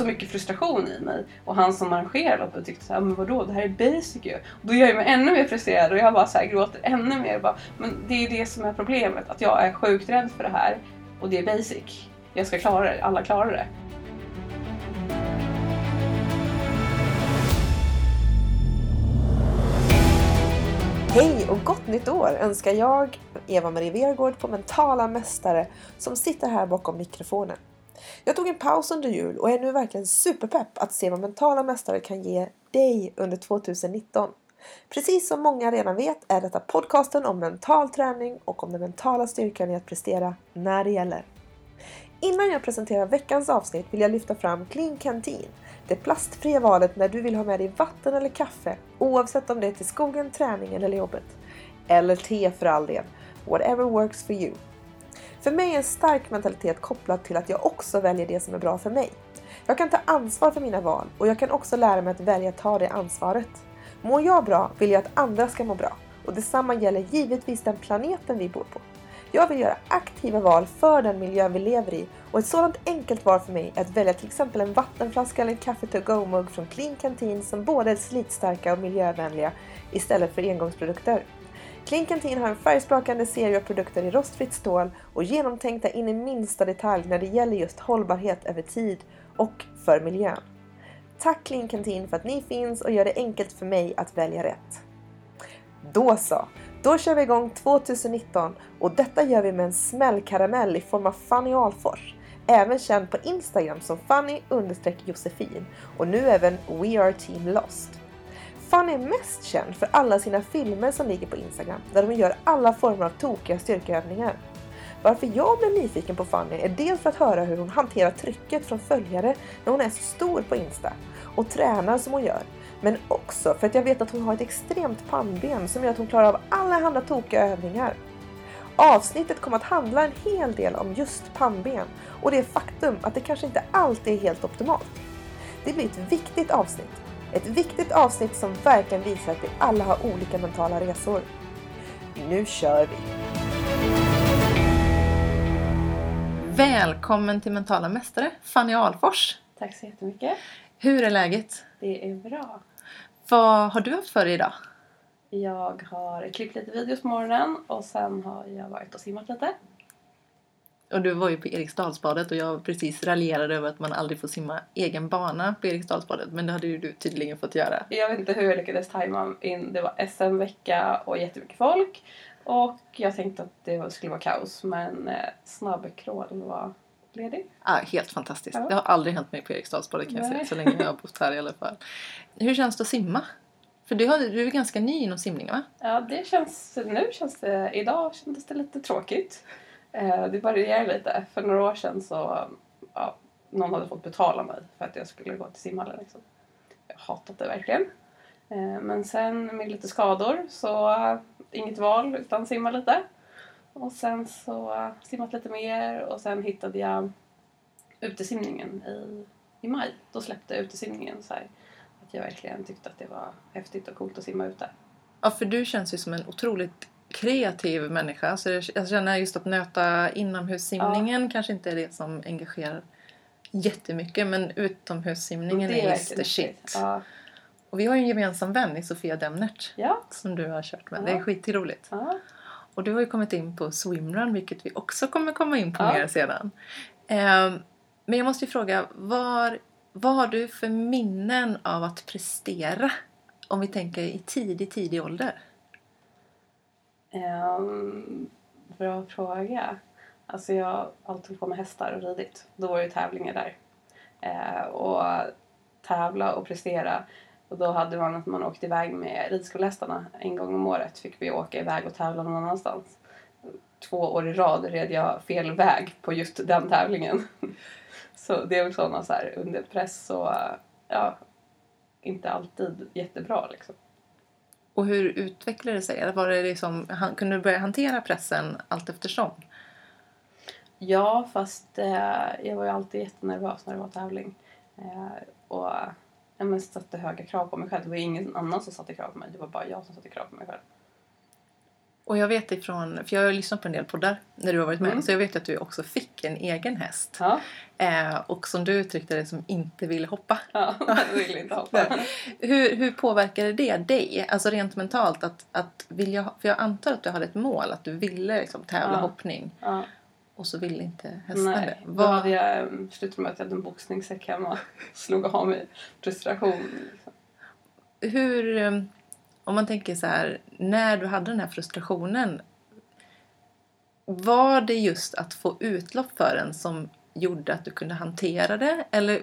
så mycket frustration i mig. Och han som arrangerar loppet tyckte såhär, men vadå det här är basic ju. Och då gör jag mig ännu mer frustrerad och jag bara så här, gråter ännu mer. Bara, men det är det som är problemet, att jag är sjukt rädd för det här. Och det är basic. Jag ska klara det, alla klarar det. Hej och gott nytt år önskar jag, Eva-Marie Vergård på Mentala Mästare som sitter här bakom mikrofonen. Jag tog en paus under jul och är nu verkligen superpepp att se vad Mentala Mästare kan ge dig under 2019. Precis som många redan vet är detta podcasten om mental träning och om den mentala styrkan i att prestera när det gäller. Innan jag presenterar veckans avsnitt vill jag lyfta fram Clean Canteen det plastfria valet när du vill ha med dig vatten eller kaffe oavsett om det är till skogen, träningen eller jobbet. Eller te för all del. Whatever works for you. För mig är en stark mentalitet kopplad till att jag också väljer det som är bra för mig. Jag kan ta ansvar för mina val och jag kan också lära mig att välja att ta det ansvaret. Mår jag bra vill jag att andra ska må bra och detsamma gäller givetvis den planeten vi bor på. Jag vill göra aktiva val för den miljö vi lever i och ett sådant enkelt val för mig är att välja till exempel en vattenflaska eller en kaffe to go-mugg från Clean Canteen som både är slitstarka och miljövänliga istället för engångsprodukter. Clean Canteen har en färgsprakande serie av produkter i rostfritt stål och genomtänkta in i minsta detalj när det gäller just hållbarhet över tid och för miljön. Tack Clean Canteen för att ni finns och gör det enkelt för mig att välja rätt. Då så! Då kör vi igång 2019 och detta gör vi med en smällkaramell i form av Fanny Alfors. Även känd på Instagram som Fanny-Josefin och nu även We Are Team Lost. Fanny är mest känd för alla sina filmer som ligger på Instagram där hon gör alla former av tokiga styrkeövningar. Varför jag blev nyfiken på Fanny är dels för att höra hur hon hanterar trycket från följare när hon är så stor på Insta och tränar som hon gör men också för att jag vet att hon har ett extremt pannben som gör att hon klarar av alla andra tokiga övningar. Avsnittet kommer att handla en hel del om just pannben och det faktum att det kanske inte alltid är helt optimalt. Det blir ett viktigt avsnitt. Ett viktigt avsnitt som verkligen visar att vi alla har olika mentala resor. Nu kör vi! Välkommen till Mentala Mästare, Fanny Alfors. Tack så jättemycket. Hur är läget? Det är bra. Vad har du haft för dig idag? Jag har klippt lite videos på morgonen och sen har jag varit och simmat lite. Och du var ju på Eriksdalsbadet och jag precis raljerade över att man aldrig får simma egen bana på Eriksdalsbadet. Men det hade ju du tydligen fått göra. Jag vet inte hur jag lyckades tajma in. Det var SM-vecka och jättemycket folk. Och jag tänkte att det skulle vara kaos men eh, snabbkrål var ledig. Ja, helt fantastiskt. Ja. Det har aldrig hänt mig på Eriksdalsbadet kan jag säga så länge jag har bott här i alla fall. Hur känns det att simma? För du, har, du är ganska ny inom simning va? Ja, det känns... Nu känns det... Idag kändes det lite tråkigt. Eh, det varierar lite. För några år sedan så... Ja, någon hade fått betala mig för att jag skulle gå till simhallen. Liksom. Jag har hatat det verkligen. Eh, men sen med lite skador så inget val utan simma lite. Och sen så simmat lite mer och sen hittade jag utesimningen i, i maj. Då släppte jag utesimningen så här. Att jag verkligen tyckte att det var häftigt och coolt att simma ute. Ja, för du känns ju som en otroligt kreativ människa. Så jag känner just att nöta inomhussimningen kanske inte är det som engagerar jättemycket. Men utomhussimningen är, verkligen just the shit. Ja. Och vi har ju en gemensam vän i Sofia Demnert. Ja. Som du har kört med. Ja. Det är skitroligt. ja. Och du har ju kommit in på swimrun vilket vi också kommer komma in på Ja. mer sedan. Ehm, men jag måste ju fråga, var, vad har du för minnen av att prestera? Om vi tänker i tidig, tidig ålder. Um, bra fråga. Alltså jag har alltid hållit på med hästar och ridit. Då var det tävlingar där. Eh, och tävla och prestera. Och då hade man att man åkte iväg med ridskolehästarna. En gång om året fick vi åka iväg och tävla någon annanstans. Två år i rad red jag fel väg på just den tävlingen. så det är väl sådana så här under press och ja, inte alltid jättebra liksom. Och hur utvecklade det sig? Var det liksom, han, kunde du börja hantera pressen allt eftersom? Ja, fast eh, jag var ju alltid jättenervös när det var tävling. Eh, och jag men, satte höga krav på mig själv. Det var ingen annan som satte krav på mig. Det var bara jag som satte krav på mig själv. Och jag vet ifrån, för jag har lyssnat på en del poddar när du har varit med, Mm. så jag vet att du också fick en egen häst. Ja, Eh, och som du uttryckte det, som inte ville hoppa. ja vill inte hoppa. Hur, hur påverkade det dig? Alltså rent mentalt, att, att vill jag, för jag antar att du hade ett mål, att du ville liksom tävla Ja. hoppning. Ja. Och så ville inte hästen det. Nej, då hade jag um, slutat med att jag hade en boxningssäck hemma. Slog av mig frustration. Liksom. hur, eh, om man tänker så här, när du hade den här frustrationen. Var det just att få utlopp för den som gjorde att du kunde hantera det? Eller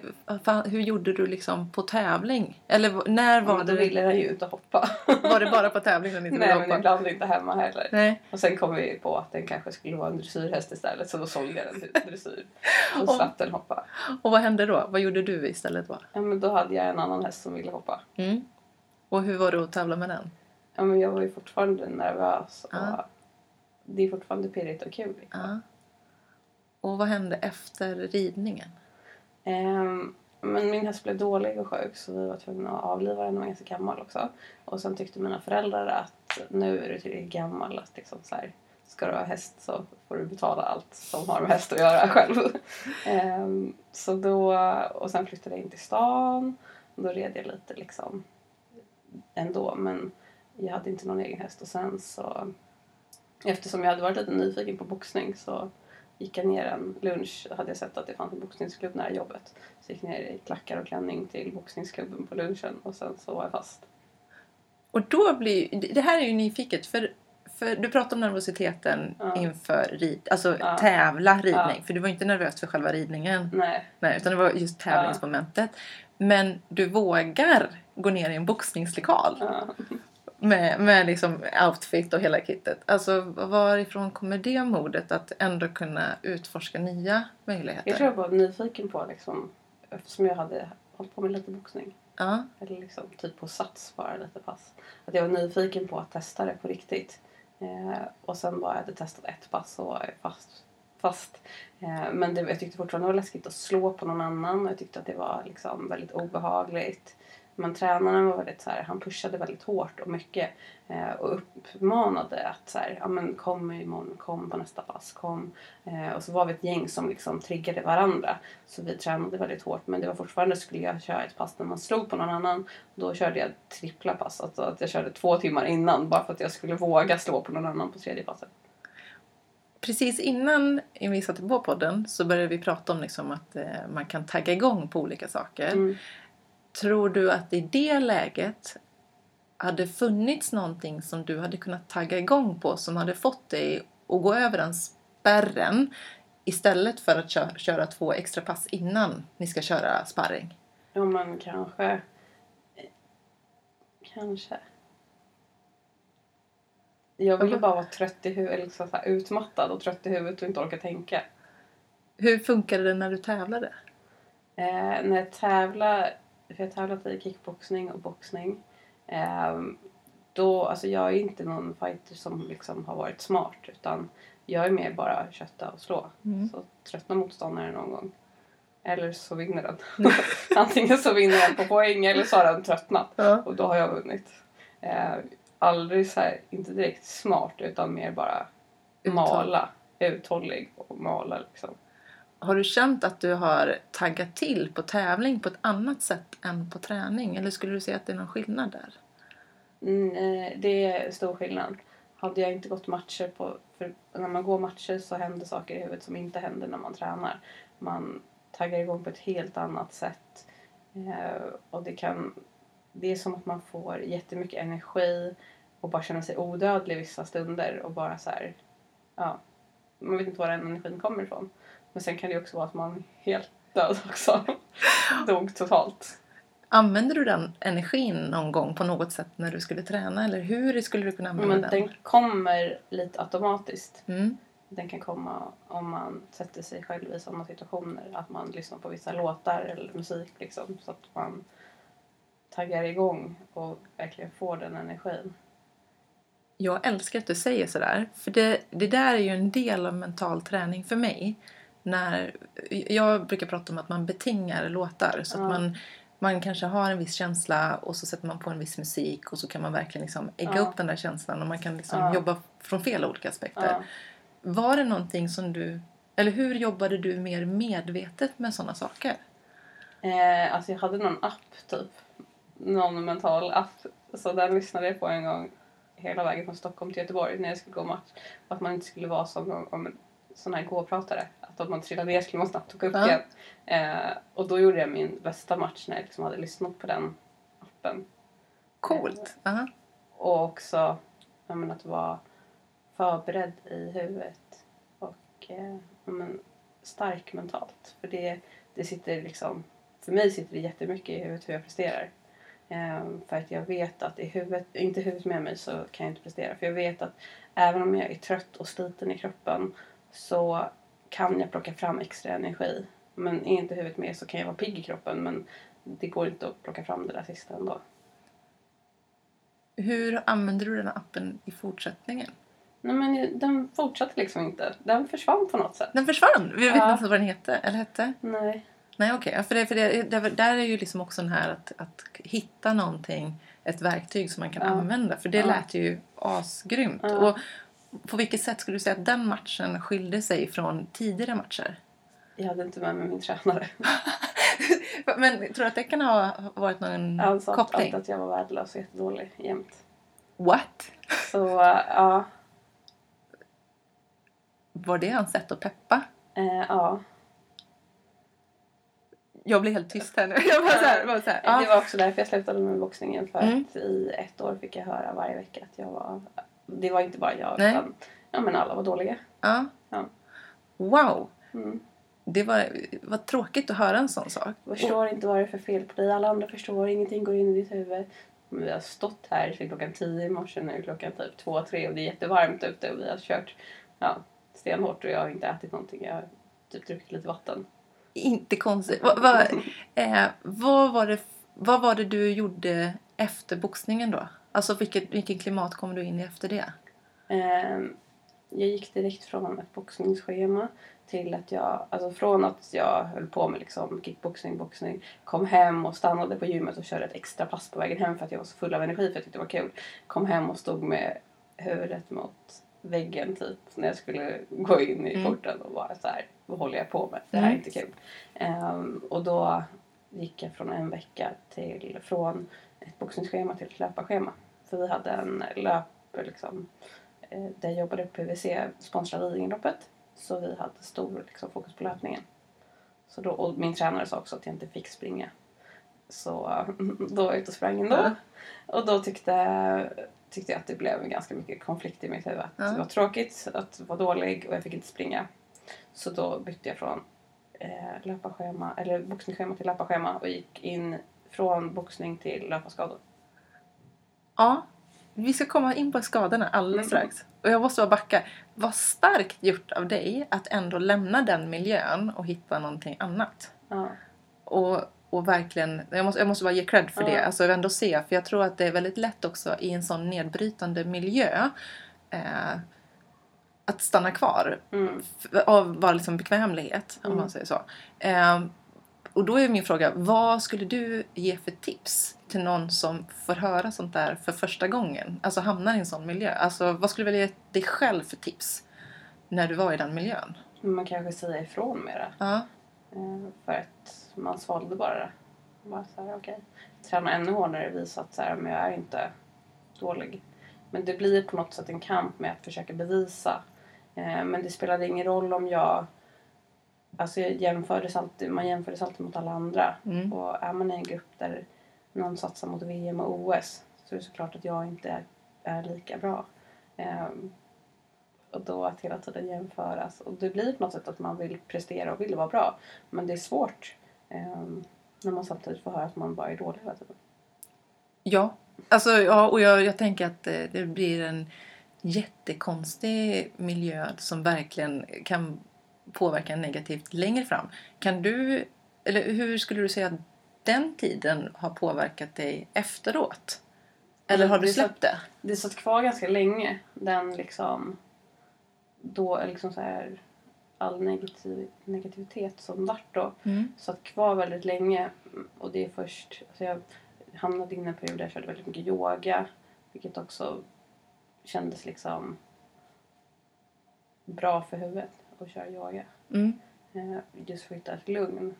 hur gjorde du liksom på tävling? Eller när var Men då det? ville jag ju ut och hoppa. Var det bara på tävling när ni inte Nej, ville men hoppa? ibland inte hemma heller. Nej. Och sen kom vi på att den kanske skulle vara en dressyrhäst istället så då sålde jag den till dressyr. Och Och- slapp den hoppa. Och vad hände då? Vad gjorde du istället då? Ja, men då hade jag en annan häst som ville hoppa. Mm. Och hur var det att tävla med den? Ja, men jag var ju fortfarande nervös och Ja. det är fortfarande pirrigt och kul. Liksom. Ja. Och vad hände efter ridningen? Ehm, men min häst blev dålig och sjuk så vi var tvungna att avliva den. Den var ganska gammal också. Och sen tyckte mina föräldrar att nu är du tillräckligt gammal att liksom så här, ska du ha häst så får du betala allt som har med häst att göra själv. Ehm, så då, och sen flyttade jag in till stan. Då red jag lite liksom ändå men jag hade inte någon egen häst och sen så eftersom jag hade varit lite nyfiken på boxning så gick jag ner en lunch. Hade jag sett att det fanns en boxningsklubb nära jobbet. Så gick jag ner i klackar och klänning till boxningsklubben på lunchen och sen så var jag fast. Och då blir det här är ju nyfiket för, för du pratar om nervositeten Ja. inför rid, alltså Ja. tävla ridning. Ja. För du var inte nervös för själva ridningen. Nej, Nej, utan det var just tävlingsmomentet. Men du vågar gå ner i en boxningslokal ja. med, med liksom outfit och hela kittet. Alltså varifrån kommer det modet att ändå kunna utforska nya möjligheter? jag tror jag var nyfiken på liksom eftersom jag hade hållit på med lite boxning. Ja. Eller liksom typ på sats bara lite pass. Att jag var nyfiken på att testa det på riktigt. Eh, och sen bara jag hade testat ett pass så var fast. fast. Eh, men det, jag tyckte fortfarande det var läskigt att slå på någon annan. och Jag tyckte att det var liksom väldigt obehagligt. Men tränaren var väldigt så här, han pushade väldigt hårt och mycket. Eh, och uppmanade att så här, ja men kom imorgon, kom på nästa pass, kom. Eh, och så var vi ett gäng som liksom triggade varandra. Så vi tränade väldigt hårt men det var fortfarande skulle jag köra ett pass när man slog på någon annan. Då körde jag trippla pass. Alltså att jag körde två timmar innan bara för att jag skulle våga slå på någon annan på tredje passet. Precis innan vi satte på podden så började vi prata om liksom att eh, man kan tagga igång på olika saker. Mm. Tror du att i det läget hade funnits någonting som du hade kunnat tagga igång på som hade fått dig att gå över den spärren istället för att köra, köra två extra pass innan ni ska köra sparring? Ja men kanske. Kanske. Jag ville bara vara trött i huvudet, liksom så utmattad och trött i huvudet och inte orka tänka. Hur funkade det när du tävlade? Eh, när jag tävlar, för jag tävlat i kickboxning och boxning. Eh, då, alltså jag är inte någon fighter som liksom har varit smart utan jag är mer bara kötta och slå. Mm. Så tröttnar motståndaren någon gång. Eller så vinner den. Antingen så vinner den på poäng eller så har den tröttnat. Ja. Och då har jag vunnit. Eh, aldrig så här, inte direkt smart utan mer bara Uthåll- mala. Uthållig och mala liksom. Har du känt att du har taggat till på tävling på ett annat sätt än på träning? Eller skulle du säga att det är någon skillnad där? Mm, eh, det är stor skillnad. Hade jag inte gått matcher på... För när man går matcher så händer saker i huvudet som inte händer när man tränar. Man taggar igång på ett helt annat sätt. Eh, och det kan... Det är som att man får jättemycket energi och bara känner sig odödlig vissa stunder och bara så här... Ja, man vet inte var den energin kommer ifrån. Men sen kan det också vara att man är helt död också. Dog totalt. Använder du den energin någon gång på något sätt när du skulle träna? Eller hur skulle du kunna använda Men den? den kommer lite automatiskt. Mm. Den kan komma om man sätter sig själv i sådana situationer. Att man lyssnar på vissa låtar eller musik liksom. Så att man taggar igång och verkligen får den energin. Jag älskar att du säger sådär. För det, det där är ju en del av mental träning för mig. När, jag brukar prata om att man betingar låtar. Så Ja. att man, man kanske har en viss känsla och så sätter man på en viss musik och så kan man verkligen liksom ägga Ja. upp den där känslan och man kan liksom jobba från flera olika aspekter. Var det någonting som du, eller hur jobbade du mer medvetet med sådana saker? Eh, alltså jag hade någon app typ. Någon mental app. Så den lyssnade jag på en gång hela vägen från Stockholm till Göteborg när jag skulle gå match. Att man inte skulle vara som om en sån här gåpratare. Att om man trillade ner skulle man snabbt åka upp igen. Eh, och då gjorde jag min bästa match när jag liksom hade lyssnat på den appen. Coolt! Aha. Och också ja, men, att vara förberedd i huvudet. Och eh, men, stark mentalt. För det, det sitter liksom... För mig sitter det jättemycket i huvudet hur jag presterar. Ehm, för att jag vet att i huvudet, inte huvudet med mig så kan jag inte prestera. För jag vet att även om jag är trött och sliten i kroppen så kan jag plocka fram extra energi. Men är inte huvudet med så kan jag vara pigg i kroppen men det går inte att plocka fram det där sista ändå. Hur använder du den appen i fortsättningen? Nej men den fortsatte liksom inte. Den försvann på något sätt. Den försvann! Vi vet Ja. inte vad den heter, eller hette? Nej. Nej okej, Ja, för, det, för det, det, där är ju liksom också den här att, att hitta någonting, ett verktyg som man kan Ja. använda. För det Ja. lät ju asgrymt. Ja. Och på vilket sätt skulle du säga att den matchen skilde sig från tidigare matcher? Jag hade inte med mig min tränare. Men tror du att det kan ha varit någon Han sa koppling? alltid att jag var värdelös och jättedålig jämt. What? Så ja. Var det hans sätt att peppa? Eh, ja. Jag blir helt tyst här nu. Jag bara så här, bara så här. Det Ja. var också därför jag slutade med boxningen. För Mm. att i ett år fick jag höra varje vecka att jag var... Det var inte bara jag Nej. utan ja, men alla var dåliga. Ja. Ja. Wow! Mm. Det var, var tråkigt att höra en sån sak. Jag förstår inte vad det är för fel på dig. Alla andra förstår. Ingenting går in i ditt huvud. Men vi har stått här till klockan tio i morse. Nu klockan typ två, tre och det är jättevarmt ute. Och vi har kört ja, stenhårt och jag har inte ätit någonting. Jag har typ druckit lite vatten. Inte konstigt. Vad, vad, eh, vad, var det, vad var det du gjorde efter boxningen då? Alltså vilket, vilken klimat kom du in i efter det? Ehm, jag gick direkt från ett boxningsschema till att jag, alltså från att jag höll på med liksom kickboxning, boxning, kom hem och stannade på gymmet och körde ett extra pass på vägen hem för att jag var så full av energi för att jag tyckte det var kul. Kom hem och stod med huvudet mot väggen typ när jag skulle gå in i Mm. porten och bara så här, vad håller jag på med? Det här är Mm. inte kul. Ehm, och då gick jag från en vecka till, från ett boxningsschema till ett löparschema. För vi hade en löp, liksom, eh, där jag jobbade på PVC sponsrade Lidingöloppet. Så vi hade stor liksom, fokus på löpningen. Så då, och min tränare sa också att jag inte fick springa. Så då var jag ute och sprang ändå. Ja. Och då tyckte, tyckte jag att det blev ganska mycket konflikt i mitt huvud. Att Ja. Det var tråkigt att vara dålig och jag fick inte springa. Så då bytte jag från eh, löparschema, eller boxningsschema till löparschema och gick in från boxning till löparskador. Ja, vi ska komma in på skadorna alldeles strax. Och jag måste bara backa. Vad starkt gjort av dig att ändå lämna den miljön och hitta någonting annat. Ja. Och, och verkligen, jag måste, jag måste bara ge cred för Ja. det. Alltså ändå se, för jag tror att det är väldigt lätt också i en sån nedbrytande miljö eh, att stanna kvar Mm. av bara liksom bekvämlighet, om Mm. man säger så. Eh, och då är min fråga, vad skulle du ge för tips till någon som får höra sånt där för första gången? Alltså hamnar i en sån miljö. Alltså vad skulle du vilja ge dig själv för tips när du var i den miljön? Man kanske säger ifrån mera. Ja. Eh, för att man svalde bara det. Bara så här, okej. Träna ännu hårdare, visa att så här, men jag är inte dålig. Men det blir på något sätt en kamp med att försöka bevisa. Eh, men det spelade ingen roll om jag... Alltså jämfördes alltid, man jämfördes alltid mot alla andra. Mm. Och är man i en grupp där någon satsar mot VM och OS så är det såklart att jag inte är, är lika bra. Ehm, och då att hela tiden jämföras. Och det blir på något sätt att man vill prestera och vill vara bra. Men det är svårt ehm, när man samtidigt får höra att man bara är dålig hela tiden. Ja, alltså, ja och jag, jag tänker att eh, det blir en jättekonstig miljö som verkligen kan påverka negativt längre fram. Kan du, eller hur skulle du säga att den tiden har påverkat dig efteråt? Eller har du släppt det? Det satt kvar ganska länge. Den liksom... Då liksom så här... all negativ, negativitet som vart då Mm. satt kvar väldigt länge. Och det är först... Alltså jag hamnade in i en period där jag körde väldigt mycket yoga. Vilket också kändes liksom bra för huvudet att köra yoga. Mm. Eh, Just för att hitta ett lugn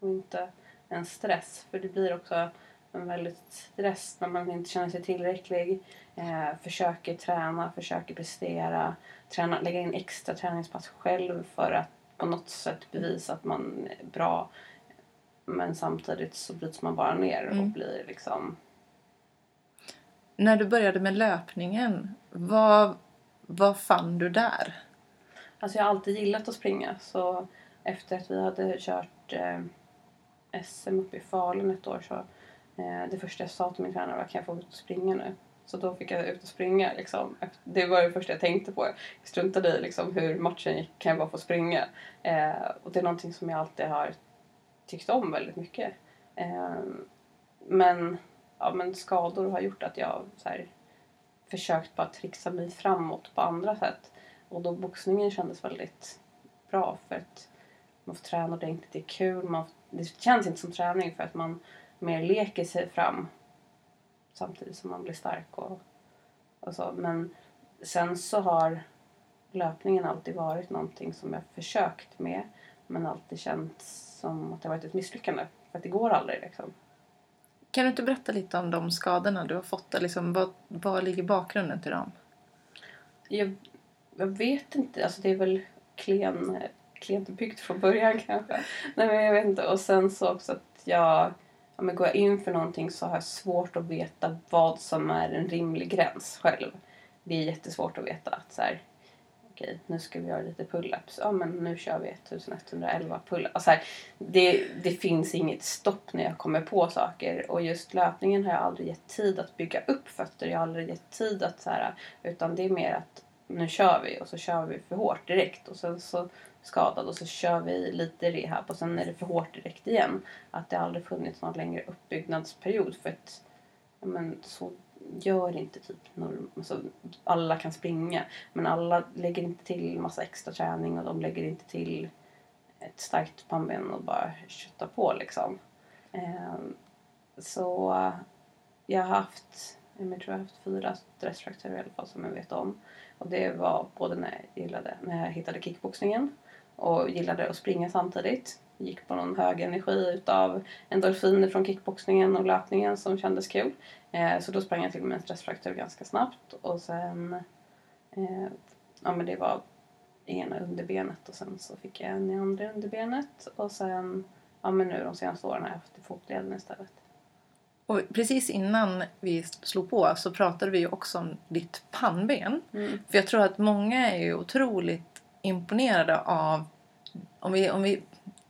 och inte en stress. För det blir också en väldigt stress när man inte känner sig tillräcklig. Eh, försöker träna, försöker prestera. Träna, lägga in extra träningspass själv för att på något sätt bevisa att man är bra. Men samtidigt så bryts man bara ner och Mm. blir liksom... När du började med löpningen, vad, vad fann du där? Alltså jag har alltid gillat att springa så efter att vi hade kört eh, SM uppe i Falun ett år så eh, det första jag sa till min tränare var kan jag få ut och springa nu? Så då fick jag ut och springa liksom. Det var det första jag tänkte på. Jag struntade i liksom hur matchen gick, kan jag bara få springa? Eh, och det är någonting som jag alltid har tyckt om väldigt mycket. Eh, men, ja, men skador har gjort att jag så här, försökt bara trixa mig framåt på andra sätt. Och då boxningen kändes väldigt bra för att man får träna ordentligt, det är kul. Man, det känns inte som träning för att man mer leker sig fram samtidigt som man blir stark och, och så. Men sen så har löpningen alltid varit någonting som jag försökt med men alltid känts som att det varit ett misslyckande. För att det går aldrig liksom. Kan du inte berätta lite om de skadorna du har fått? Liksom, vad, vad ligger bakgrunden till dem? Jag, jag vet inte, alltså det är väl klen, klent byggt från början kanske. Nej men jag vet inte. Och sen så också att jag, ja, men går jag in för någonting så har jag svårt att veta vad som är en rimlig gräns själv. Det är jättesvårt att veta att så här, okej nu ska vi göra lite pull-ups. Ja men nu kör vi 1111 pull-ups. Alltså här, det, det finns inget stopp när jag kommer på saker. Och just löpningen har jag aldrig gett tid att bygga upp fötter. Jag har aldrig gett tid att så här, utan det är mer att nu kör vi och så kör vi för hårt direkt och sen så skadad och så kör vi lite rehab och sen är det för hårt direkt igen. Att det aldrig funnits någon längre uppbyggnadsperiod för att ja, men, så gör inte typ norm, alltså, alla kan springa men alla lägger inte till massa extra träning och de lägger inte till ett starkt pannben och bara köttar på liksom. Ehm, så jag har haft, jag tror jag har haft fyra stressfrakturer i alla fall som jag vet om. Och det var både när jag, gillade, när jag hittade kickboxningen och gillade att springa samtidigt. Gick på någon hög energi utav endorfiner från kickboxningen och löpningen som kändes kul. Eh, så då sprang jag till med en stressfraktur ganska snabbt och sen eh, ja men det var ena underbenet och sen så fick jag en i andra underbenet och sen ja men nu de senaste åren har jag haft i fotleden istället. Och precis innan vi slog på så pratade vi ju också om ditt pannben. Mm. För jag tror att många är ju otroligt imponerade av... Om vi, om vi,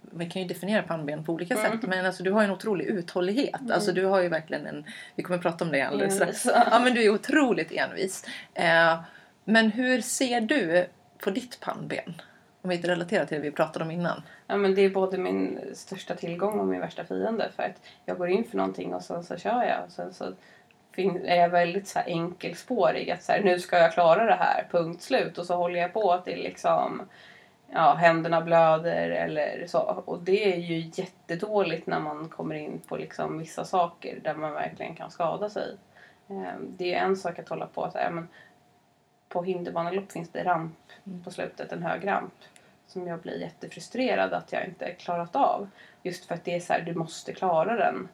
vi kan ju definiera pannben på olika Mm. sätt men alltså, du har ju en otrolig uthållighet. Mm. Alltså, du har ju verkligen en... Vi kommer att prata om det alldeles strax. Envis. Ja, men du är otroligt envis. Eh, men hur ser du på ditt pannben? Om vi inte relaterar till det vi pratade om innan. Ja, men det är både min största tillgång och min värsta fiende. För att jag går in för någonting och sen så kör jag. Och sen så är jag väldigt så här enkelspårig. Att så här, nu ska jag klara det här, punkt slut. Och så håller jag på till liksom ja, händerna blöder eller så. Och det är ju jättedåligt när man kommer in på liksom vissa saker där man verkligen kan skada sig. Ehm, det är en sak att hålla på så här, men på hinderbanelopp finns det ramp på slutet, en hög ramp som jag blir jättefrustrerad att jag inte klarat av. Just för att det är så här, du måste klara den.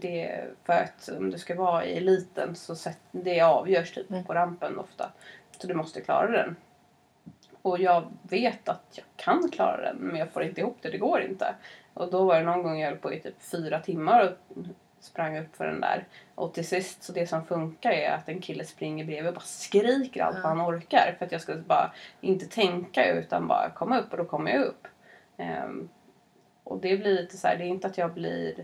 Det, för att om du ska vara i eliten så sätt, det avgörs typ Mm. på rampen ofta. Så du måste klara den. Och jag vet att jag kan klara den men jag får inte ihop det, det går inte. Och då var det någon gång jag höll på i typ fyra timmar och sprang upp för den där. Och till sist så det som funkar är att en kille springer bredvid och bara skriker allt vad han orkar. För att jag ska bara inte tänka utan bara komma upp och då kommer jag upp. Ehm, och det blir lite så här, det är inte att jag blir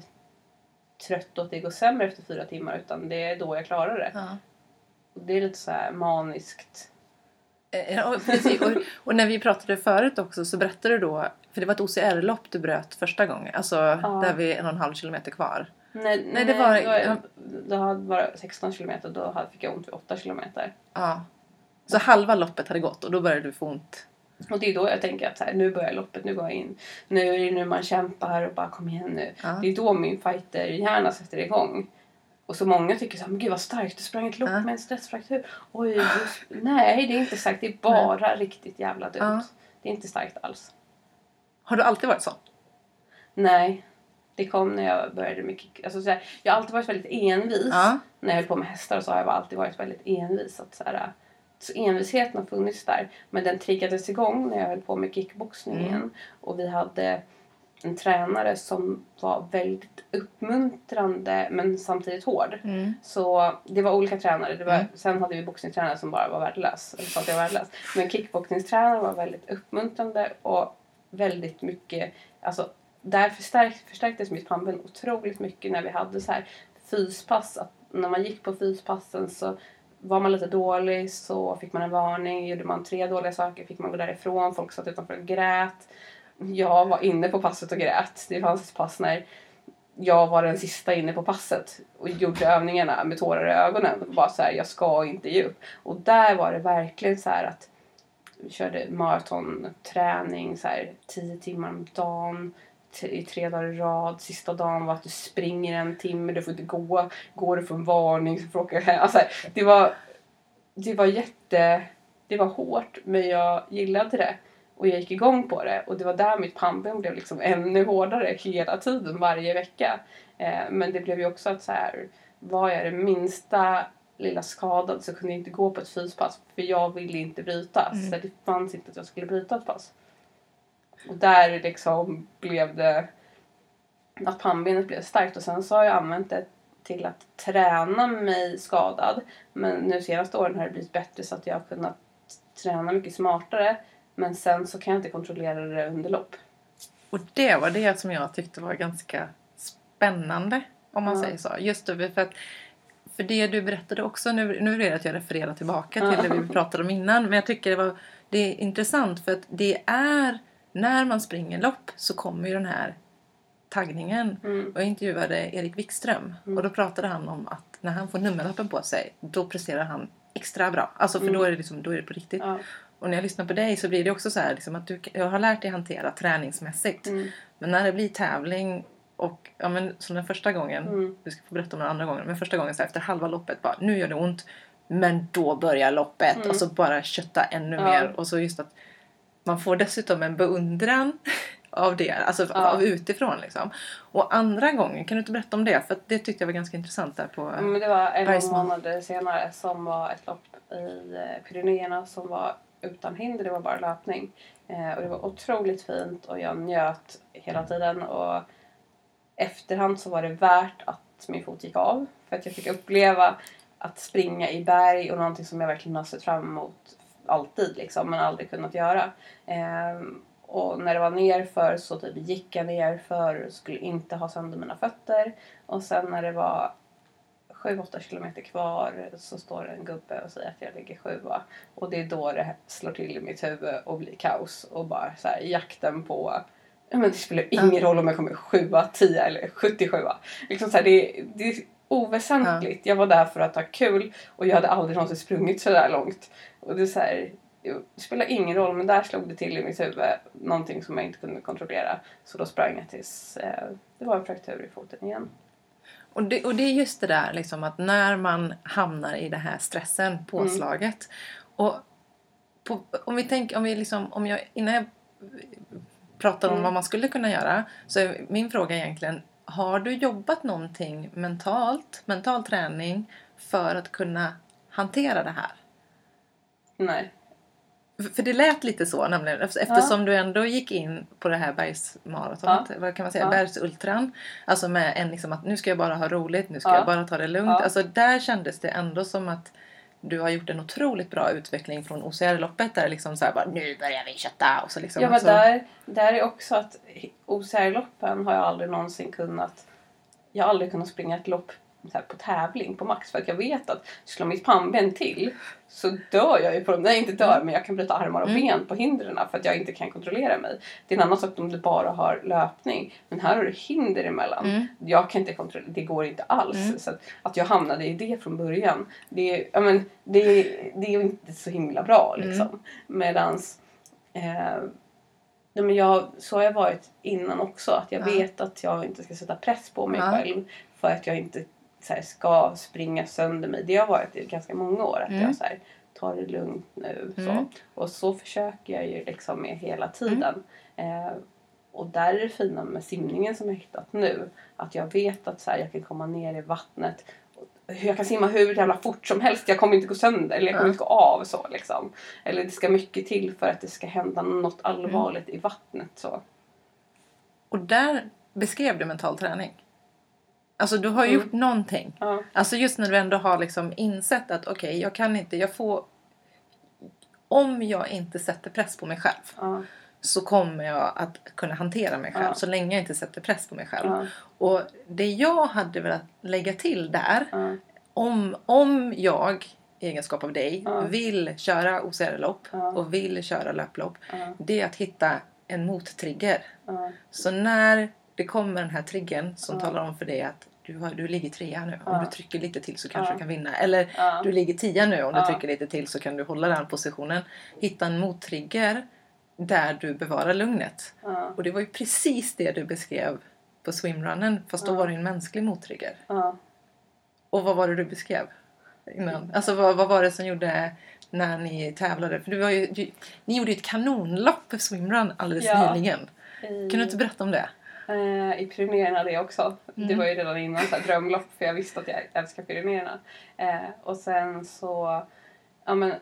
trött och att det går sämre efter fyra timmar utan det är då jag klarar det. Ja. Och det är lite så här maniskt. Eh, Ja, precis. Och, och när vi pratade förut också så berättade du då, för det var ett OCR-lopp du bröt första gången, alltså där vi en och en halv kilometer kvar. Nej, Nej, det var- ja. det hade bara 16 kilometer då hade- fick jag ont vid 8 kilometer. Ja. Så halva loppet hade gått och då började du få ont. Och det är då jag tänker att så här, nu börjar loppet, nu går jag in. Nu är det nu man kämpar och bara kom igen nu. Ja. Det är då min fighterhjärna sätter igång. Och så många tycker så här, men gud vad starkt, du sprang ett lopp Ja. med en stressfraktur. Oj, just, nej det är inte starkt, det är bara riktigt jävla dumt. Ja. Det är inte starkt alls. Har du alltid varit så? Nej, det kom när jag började med kick. Alltså, så här, jag har alltid varit väldigt envis. Ja. När jag höll på med hästar så har jag alltid varit väldigt envis. Att, så, här, så envisheten har funnits där. Men den triggades igång när jag höll på med kickboxningen. Mm. Och vi hade en tränare som var väldigt uppmuntrande men samtidigt hård. Mm. Så det var olika tränare. Det var, Mm. Sen hade vi boxningstränare som bara var värdelös. Eller sa att jag var värdelös. Men kickboxningstränaren var väldigt uppmuntrande och väldigt mycket... Alltså, där förstärk, förstärktes mitt pannben otroligt mycket när vi hade så här fyspass. Att när man gick på fyspassen så var man lite dålig så fick man en varning. Gjorde man tre dåliga saker fick man gå därifrån. Folk satt utanför och grät. Jag var inne på passet och grät. Det fanns ett pass när jag var den sista inne på passet och gjorde övningarna med tårar i ögonen. Och bara så här, jag ska inte ge upp. Och där var det verkligen så här att körde maratonträning så här tio timmar om dagen i tre dagar i rad. Sista dagen var att du springer en timme, du får inte gå. Går du får en varning så får du åka hem. Alltså, det var, det var jätte... Det var hårt men jag gillade det. Och jag gick igång på det och det var där mitt pannben blev liksom ännu hårdare hela tiden, varje vecka. Eh, men det blev ju också att så här, var jag det minsta lilla skadad så kunde jag inte gå på ett fyspass för jag ville inte brytas. Mm. Så det fanns inte att jag skulle bryta ett pass. Och där liksom blev det att pannbenet blev starkt och sen så har jag använt det till att träna mig skadad. Men nu senaste åren har det blivit bättre så att jag har kunnat träna mycket smartare. Men sen så kan jag inte kontrollera det under lopp. Och det var det som jag tyckte var ganska spännande. Om man Ja. säger så. Just det, för att för det du berättade också, nu, nu är det att jag refererar tillbaka till det vi pratade om innan. Men jag tycker det, var, det är intressant för att det är när man springer lopp så kommer ju den här taggningen. Mm. Och jag intervjuade Erik Wikström Mm. och då pratade han om att när han får nummerlappen på sig då presterar han extra bra. Alltså för Mm. då, är det liksom, då är det på riktigt. Ja. Och när jag lyssnar på dig så blir det också så här liksom att du, jag har lärt dig hantera träningsmässigt. Mm. Men när det blir tävling och ja, men, som den första gången, Mm. du ska få berätta om den andra gången, men första gången så här, efter halva loppet bara nu gör det ont men då börjar loppet Mm. och så bara kötta ännu Ja. mer och så just att man får dessutom en beundran av det, alltså Ja. av utifrån liksom. Och andra gången, kan du inte berätta om det? För det tyckte jag var ganska intressant där på... Men det var en Bergsman. månader senare som var ett lopp i eh, Pyrenéerna som var utan hinder, det var bara löpning. Eh, och det var otroligt fint och jag njöt hela tiden. Och efterhand så var det värt att min fot gick av. För att jag fick uppleva att springa i berg och någonting som jag verkligen har sett fram emot alltid liksom, men aldrig kunnat göra. Ehm, och när det var nerför så typ gick jag nerför och skulle inte ha sönder mina fötter. Och sen när det var 7-8 kilometer kvar så står det en gubbe och säger att jag ligger sjua. Och det är då det slår till i mitt huvud och blir kaos. Och bara så här, jakten på Ja, men det spelar ingen roll om jag kommer sjua, 10 eller 77. Liksom så här, det, det är oväsentligt. Jag var där för att ha kul och jag hade aldrig någonsin sprungit så där långt. Och det är så här, det spelar ingen roll men där slog det till i mitt huvud. Någonting som jag inte kunde kontrollera. Så då sprang jag tills eh, det var en fraktur i foten igen. Och det, och det är just det där liksom att när man hamnar i det här stressen, påslaget. Och på, om vi tänker, om vi liksom, om jag, innan jag pratar om Mm. vad man skulle kunna göra. Så är min fråga egentligen, har du jobbat någonting mentalt, mental träning för att kunna hantera det här? Nej. För- det lät lite så nämligen eft- eftersom du ändå gick in på det här bergsmaratonet, vad kan man säga, Ja. bergsultran. Alltså med en liksom att nu ska jag bara ha roligt, nu ska Ja. jag bara ta det lugnt. Ja. Alltså där kändes det ändå som att du har gjort en otroligt bra utveckling från OCR-loppet där liksom så bara nu börjar vi kötta och så liksom. Ja men så, där, där är också att OCR-loppen har jag aldrig någonsin kunnat... Jag har aldrig kunnat springa ett lopp på tävling på max för att jag vet att slår mitt pannben till så dör jag ju på dem. Nej inte dör men jag kan bryta armar och Mm. ben på hindren för att jag inte kan kontrollera mig. Det är en annan sak om du bara har löpning. Men här har du hinder emellan. Mm. Jag kan inte kontrollera, det går inte alls. Mm. Så att, att jag hamnade i det från början, det, är- ja, men, det, det är inte så himla bra Mm. liksom. Medans Eh, nej, men jag, så har jag varit innan också. Att jag Ja. vet att jag inte ska sätta press på mig Ja. själv. För att jag inte så här, ska springa sönder mig. Det har varit i ganska många år. Att Mm. jag så här, tar det lugnt nu. Så. Mm. Och så försöker jag ju liksom med hela tiden. Eh, och där är det fina med simningen som jag hittat nu. Att jag vet att så här, jag kan komma ner i vattnet. Jag kan simma hur jävla fort som helst. Jag kommer inte gå sönder eller jag kommer inte gå av. så liksom. Eller det ska mycket till för att det ska hända något allvarligt i vattnet. så. Och där beskrev du mental träning. Alltså du har Mm. gjort någonting. Ja. Alltså just när du ändå har liksom insett att okej, jag kan inte, jag får... Om jag inte sätter press på mig själv Ja. så kommer jag att kunna hantera mig själv Ja. så länge jag inte sätter press på mig själv. Och det jag hade velat lägga till där, om, om jag i egenskap av dig vill köra OCR-lopp och vill köra löplopp, det är att hitta en mottrigger. Så när det kommer den här triggern som Ja. talar om för dig att du, har, du ligger trea nu, om Ja. du trycker lite till så kanske Ja. du kan vinna. Eller Ja. du ligger tia nu, om du trycker lite till så kan du hålla den positionen. Hitta en mottrigger där du bevarar lugnet. Och det var ju precis det du beskrev på swimrunnen, fast då var det en mänsklig mottrigger. Och vad var det du beskrev innan? Alltså vad, vad var det som gjorde när ni tävlade? För du var ju, du, ni gjorde ju ett kanonlopp på swimrun alldeles nyligen. Kan du inte berätta om det? Eh, I Pyrenéerna det också. Det Mm. var ju redan innan så här, drömlopp för jag visste att jag älskar Pyrenéerna. Eh, och sen så, ja men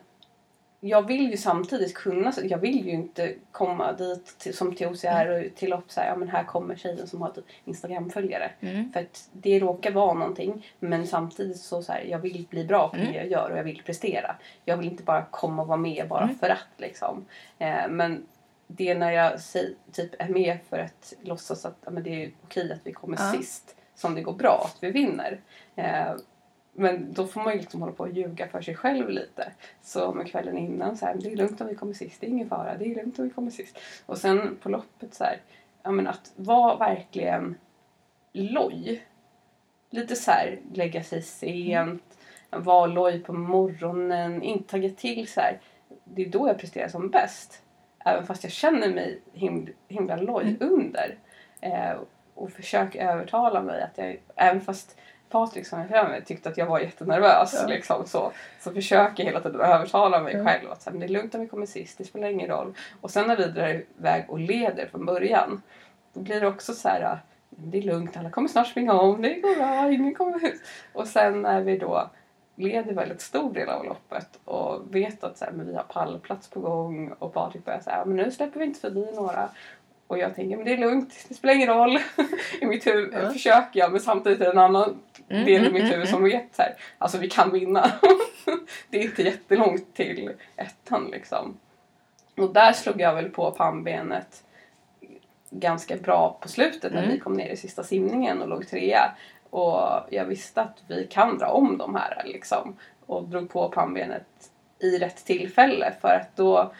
jag vill ju samtidigt kunna, jag vill ju inte komma dit till, som till OCR och till lopp så här, ja men här kommer tjejen som har ett Instagram-följare. Mm. För att det råkar vara någonting men samtidigt så, så här, jag vill bli bra på Mm. det jag gör och jag vill prestera. Jag vill inte bara komma och vara med bara Mm. för att liksom. Eh, men det är när jag typ är med för att låtsas att ja, men det är okej att vi kommer Ja. sist som det går bra, att vi vinner. Eh, men då får man ju liksom hålla på och ljuga för sig själv lite. Så med kvällen innan så här, det är lugnt om vi kommer sist, det är ingen fara, det är lugnt om vi kommer sist. Och sen på loppet så här, ja men att vara verkligen loj. Lite så här, lägga sig sent, vara loj på morgonen, inte tagga till så här. Det är då jag presterar som bäst. Även fast jag känner mig himla, himla loj Mm. under. Eh, och försöker övertala mig att jag, även fast Patrik som är framför tyckte att jag var jättenervös Ja. liksom, så, så försöker jag hela tiden övertala mig Ja. själv att så här, men det är lugnt om vi kommer sist, det spelar ingen roll. Och sen när vi drar iväg och leder från början då blir det också så här det är lugnt, alla kommer snart springa om, det går bra, ingen kommer ut. Och sen när vi då leder väldigt stor del av loppet och vet att så här, men vi har pallplats på gång och Patrik börjar säga men nu släpper vi inte förbi några. Och jag tänker men det är lugnt, det spelar ingen roll. I mitt huvud Ja. försöker jag men samtidigt är det en annan Mm, del i mm, mitt mm, huvud som vet så här, alltså vi kan vinna. det är inte jättelångt till ettan liksom. Och där slog jag väl på pannbenet ganska bra på slutet när Mm. vi kom ner i sista simningen och låg trea. Och jag visste att vi kan dra om de här liksom. Och drog på pannbenet i rätt tillfälle för att då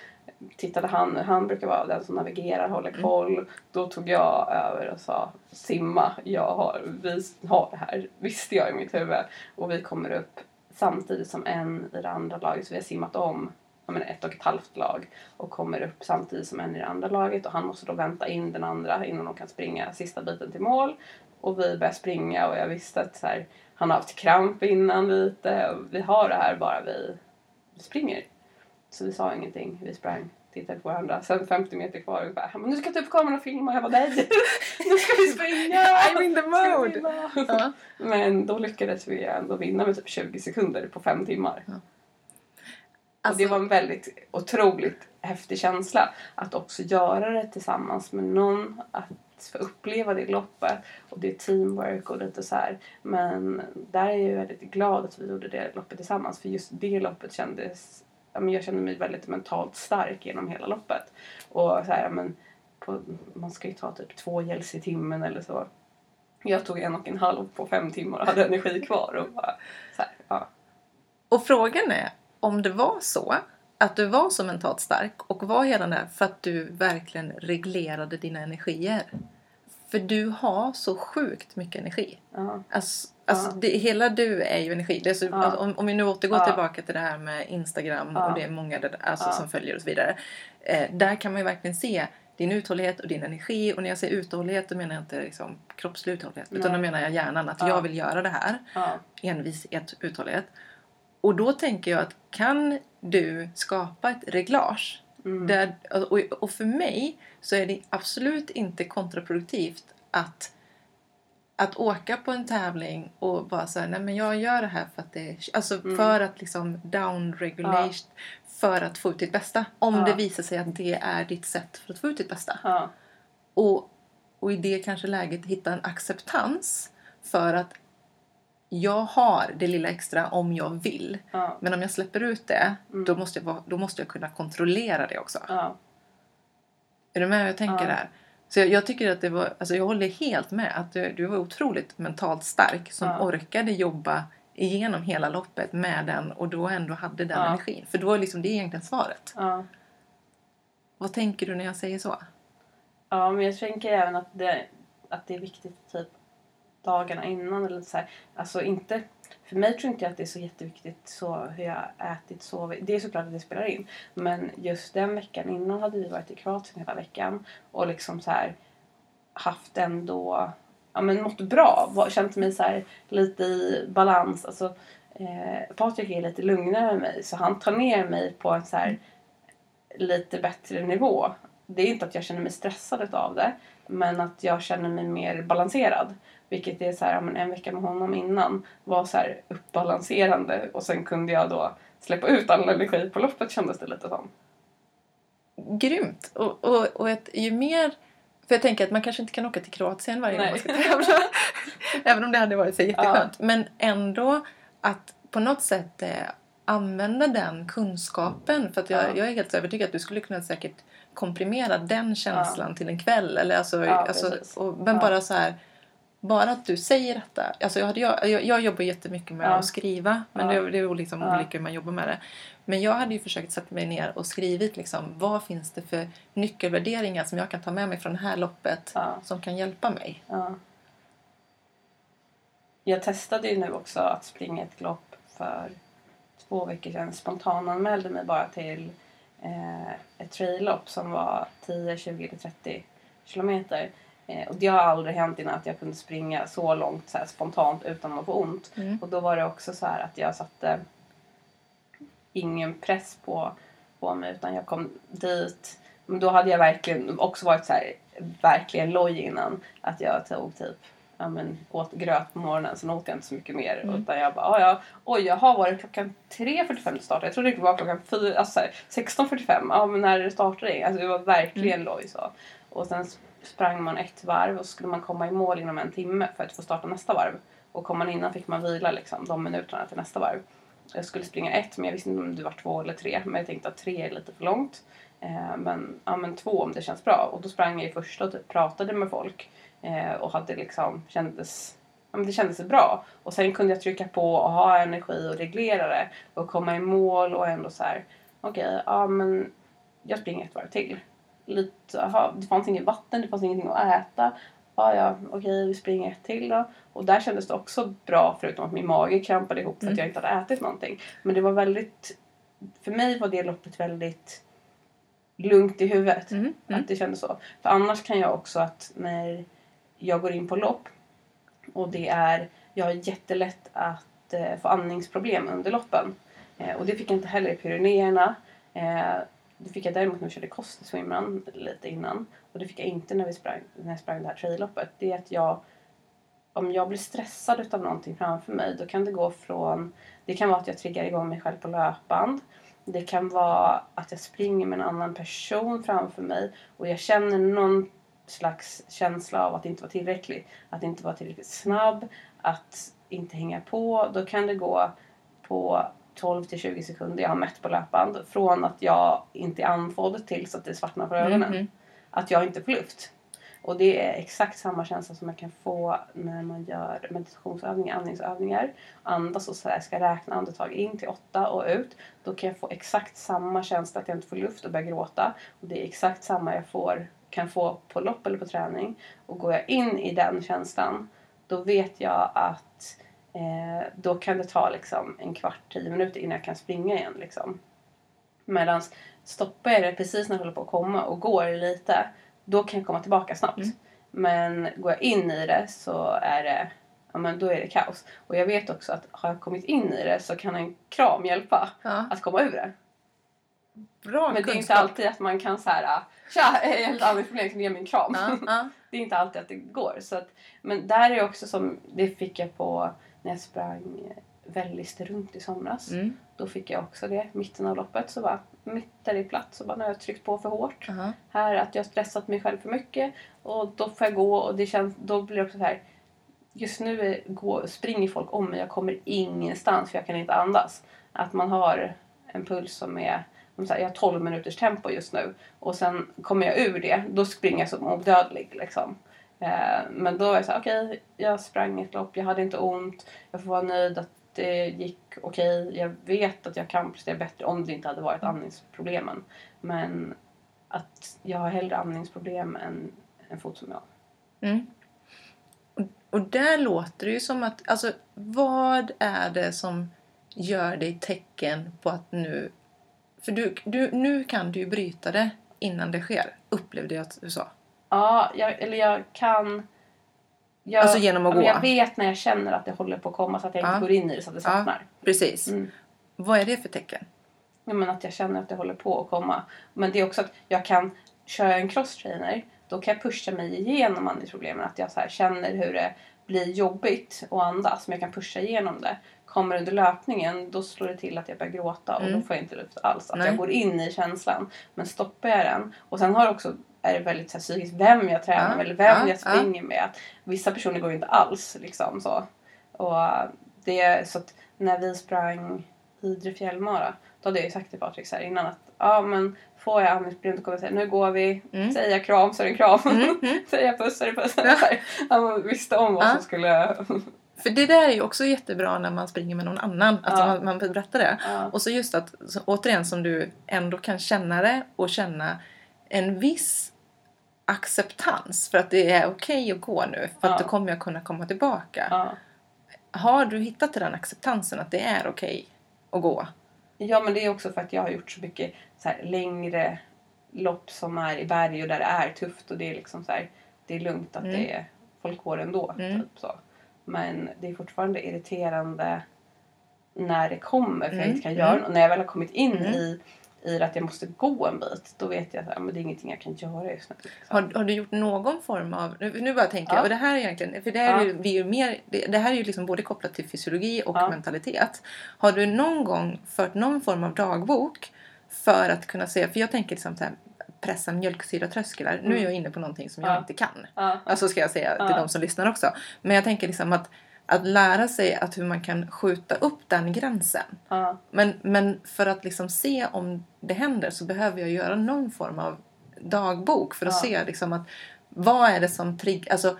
tittade han, han brukar vara den som navigerar, håller Mm. koll. Då tog jag över och sa simma, jag har, vi har det här, visste jag i mitt huvud. Och vi kommer upp samtidigt som en i det andra laget, så vi har simmat om ja, men ett och ett halvt lag och kommer upp samtidigt som en i det andra laget och han måste då vänta in den andra innan de kan springa sista biten till mål. Och vi börjar springa och jag visste att så här, han har haft kramp innan lite och vi har det här bara vi, springer. Så vi sa ingenting, vi sprang, tittade på varandra. Sen 50 meter kvar och bara, nu ska jag ta upp kameran och filma. Jag bara, nej, nu ska vi springa! I'm in the mode! vinna? Ja. Men då lyckades vi ändå vinna med typ 20 sekunder på fem timmar. och Alltså, det var en väldigt otroligt häftig känsla att också göra det tillsammans med någon. Att få uppleva det loppet. Och det är teamwork och lite så här. Men där är jag väldigt glad att vi gjorde det loppet tillsammans. För just det loppet kändes... Jag kände mig väldigt mentalt stark genom hela loppet. Och så här, men på, man ska ju ta typ två gels i timmen eller så. Jag tog en och en halv på fem timmar och hade energi kvar. Och bara, så här, ja. Och frågan är om det var så att du var så mentalt stark och var hela där för att du verkligen reglerade dina energier. För du har så sjukt mycket energi. Ja. Alltså, Alltså, Ja. det, hela du är ju energi. Är så, Ja. alltså, om, om vi nu återgår tillbaka till det här med Instagram och det är många där, alltså, som följer och så vidare. Eh, där kan man ju verkligen se din uthållighet och din energi. Och när jag säger uthållighet då menar jag inte liksom, kroppslig uthållighet. Utan då menar jag hjärnan att Ja. jag vill göra det här. Envishet, uthållighet. Och då tänker jag att kan du skapa ett reglage Mm. där, och, för mig så är det absolut inte kontraproduktivt att, att åka på en tävling och bara säga nej men jag gör det här för att det är, alltså Mm. för att liksom downregulate för att få ut ditt bästa. Om Ja. det visar sig att det är ditt sätt för att få ut ditt bästa. Ja. Och, och i det kanske läget hitta en acceptans för att jag har det lilla extra om jag vill. Ja. Men om jag släpper ut det, Mm. då, måste jag, då måste jag kunna kontrollera det också. Ja. Är du med hur jag tänker Ja. där? Så jag, jag tycker att det var, alltså jag håller helt med att du, du var otroligt mentalt stark som Ja. orkade jobba igenom hela loppet med den och då ändå hade den energin. För då är liksom, det egentligen svaret. Vad tänker du när jag säger så? Ja, men jag tänker även att det, att det är viktigt typ dagarna innan eller så här. Alltså inte, för mig tror inte jag att det är så jätteviktigt så hur jag ätit, sovit. Det är såklart att det spelar in. Men just den veckan innan hade vi varit i Kroatien hela veckan och liksom så här haft ändå, ja men mått bra. var- Känt mig så här lite i balans. Alltså, eh, Patrik är lite lugnare än mig så han tar ner mig på en så här lite bättre nivå. Det är inte att jag känner mig stressad av det men att jag känner mig mer balanserad. Vilket är så här, ja, men en vecka med honom innan var så här uppbalanserande och sen kunde jag då släppa ut all energi på loppet kändes det lite som. Grymt! Och, och, och ett, ju mer... För jag tänker att man kanske inte kan åka till Kroatien varje gång man ska tävla. Även om det hade varit så jätteskönt. Men ändå att på något sätt eh, använda den kunskapen. För att jag, Ja. jag är helt övertygad att du skulle kunna säkert komprimera den känslan till en kväll. Eller alltså, Ja, alltså, och, men Ja. bara så här... Bara att du säger detta. Alltså jag, hade, jag, jag, jobbar jättemycket med Ja. att skriva. Men Ja. det, det är liksom Ja. olika hur man jobbar med det. Men jag hade ju försökt sätta mig ner och skrivit liksom, vad finns det för nyckelvärderingar som jag kan ta med mig från det här loppet Ja. som kan hjälpa mig. Ja. Jag testade ju nu också att springa ett lopp för två veckor sedan. Spontananmälde mig bara till eh, ett traillopp som var 10, 20 eller 30 kilometer. Eh, och det har aldrig hänt innan att jag kunde springa så långt så spontant utan att få ont. Mm. Och då var det också så att jag satte ingen press på, på mig utan jag kom dit. Men då hade jag verkligen också varit så här, verkligen loj innan. Att jag tog typ ja, men, åt gröt på morgonen, sen åt jag inte så mycket mer. Mm. Utan jag bara, "Ah, ja, oj jag har varit klockan 3.45 till start. Jag trodde det var klockan 4, alltså, så här, 16.45. Ja men när startade det? Alltså det var verkligen loj så. Och sen sprang man ett varv och så skulle man komma i mål inom en timme för att få starta nästa varv. Och kom man innan fick man vila liksom, de minuterna till nästa varv. Jag skulle springa ett men jag visste inte om det var två eller tre. Men jag tänkte att tre är lite för långt. Eh, men, ja, men två om det känns bra. Och då sprang jag i första och typ pratade med folk. Eh, och hade liksom, kändes, ja, men det kändes bra. Och sen kunde jag trycka på och ha energi och reglera det. Och komma i mål och ändå så här. Okej, ja men jag springer ett varv till. Lite, aha, det fanns inget vatten, det fanns ingenting att äta. Ja, ja, okej, vi springer ett till då. Och där kändes det också bra förutom att min mage krampade ihop för att Mm. jag inte hade ätit någonting. Men det var väldigt, för mig var det loppet väldigt lugnt i huvudet. Mm. Mm. Att det kändes så. För annars kan jag också att när jag går in på lopp och det är, jag har jättelätt att eh, få andningsproblem under loppen. Eh, och det fick jag inte heller i Pyrenéerna. Eh, det fick jag däremot när vi körde Kostiswimrun lite innan. Och det fick jag inte när, vi sprang, när jag sprang det här trailloppet. Det är att jag, om jag blir stressad av någonting framför mig då kan det gå från, det kan vara att jag triggar igång mig själv på löpband. Det kan vara att jag springer med en annan person framför mig och jag känner någon slags känsla av att inte vara tillräcklig. Att inte vara tillräckligt snabb, att inte hänga på. Då kan det gå på 12 till 20 sekunder jag har mätt på löpband. Från att jag inte är andfådd tills att det svartnar på ögonen. Mhm. Att jag inte får luft. Och det är exakt samma känsla som jag kan få när man gör meditationsövningar, andningsövningar. Andas och så här, ska räkna andetag in till åtta och ut. Då kan jag få exakt samma känsla att jag inte får luft och börja gråta. Och det är exakt samma jag får, kan få på lopp eller på träning. Och går jag in i den känslan då vet jag att Eh, då kan det ta liksom en kvart, tio minuter innan jag kan springa igen. Liksom. Medan stoppar jag det precis när jag håller på att komma och går lite, då kan jag komma tillbaka snabbt. Mm. Men går jag in i det så är det, ja, men då är det kaos. Och jag vet också att har jag kommit in i det så kan en kram hjälpa Ja. att komma ur det. Bra Men det är inte alltid att man kan så här, tja, jag har ett andningsproblem, kan du ge mig en kram? Ja. det är inte alltid att det går. Så att, men där är också som, det fick jag på när jag sprang väldigt runt i somras. Mm. Då fick jag också det, mitten av loppet. Så bara, mitt där i plats, så bara, har jag tryckt på för hårt. Aha. Här att jag har stressat mig själv för mycket. Och då får jag gå och det känns, då blir det också så här. Just nu går, springer folk om mig, jag kommer ingenstans för jag kan inte andas. Att man har en puls som är, här, jag har 12 minuters tempo just nu. Och sen kommer jag ur det, då springer jag som odödlig liksom. Eh, men då var jag så här, okej, jag sprang ett lopp, jag hade inte ont, jag får vara nöjd att det gick okej. Jag vet att jag kan prestera bättre om det inte hade varit andningsproblemen. Men att jag har hellre andningsproblem än en fot som jag. Mm. Och, och där låter det ju som att, alltså vad är det som gör dig tecken på att nu, för du, du, nu kan du ju bryta det innan det sker, upplevde jag att du sa. Ja, jag, eller jag kan... Jag, Alltså genom att ja, gå? Jag vet när jag känner att det håller på att komma så att jag Ja. inte går in i det så att det Ja. slappnar. Precis. Mm. Vad är det för tecken? Ja, men att jag känner att det håller på att komma. Men det är också att jag kan köra en crosstrainer. Då kan jag pusha mig igenom andningsproblemen. Att jag så känner hur det blir jobbigt att andas. Men jag kan pusha igenom det. Kommer under löpningen då slår det till att jag börjar gråta och Mm. då får jag inte luft alls. Att Nej. jag går in i känslan. Men stoppar jag den. Och sen har också är det väldigt så här, psykiskt vem jag tränar med eller vem ja, jag springer med. Att vissa personer går ju inte alls liksom så. Och det är så att när vi sprang Idre fjällmara då hade jag ju sagt till Patrik så här innan att ja men får jag andningsproblem då kommer jag säga nu går vi. Mm. Säger jag kram så är det en kram. Mm, mm. Säger jag puss så är det puss. Ja. Han visste om vad Ja. som skulle... För det där är ju också jättebra när man springer med någon annan, att Ja. man, man berättar det. Ja. Och så just att, så, återigen som du ändå kan känna det och känna en viss acceptans för att det är okej att gå nu för att Ja. då kommer jag kunna komma tillbaka. Ja. Har du hittat den acceptansen att det är okej att gå? ja men det är också för att jag har gjort så mycket så här, längre lopp som är i berg och där det är tufft och det är liksom så här, det är lugnt att Mm. det är, folk går ändå. Mm. Typ, så. Men det är fortfarande irriterande när det kommer för jag Mm, inte kan mm. göra Och när jag väl har kommit in Mm. i, i det att jag måste gå en bit då vet jag att ja, det är ingenting jag kan göra just nu. Liksom. Har, har du gjort någon form av... Nu, bara tänker Ja. jag, och det här är egentligen... För det här är Ja. ju, vi är ju mer, det, det här är ju liksom både kopplat till fysiologi och Ja. mentalitet. Har du någon gång fört någon form av dagbok för att kunna se... För jag tänker liksom så här, pressa mjölksyratrösklar. Nu är Mm. jag inne på någonting som Ja. jag inte kan. Ja. Alltså ska jag säga till Ja. de som lyssnar också. Men jag tänker liksom att, att lära sig att hur man kan skjuta upp den gränsen. Ja. Men, men för att liksom se om det händer så behöver jag göra någon form av dagbok för att Ja. se liksom att vad är det som triggar... Alltså,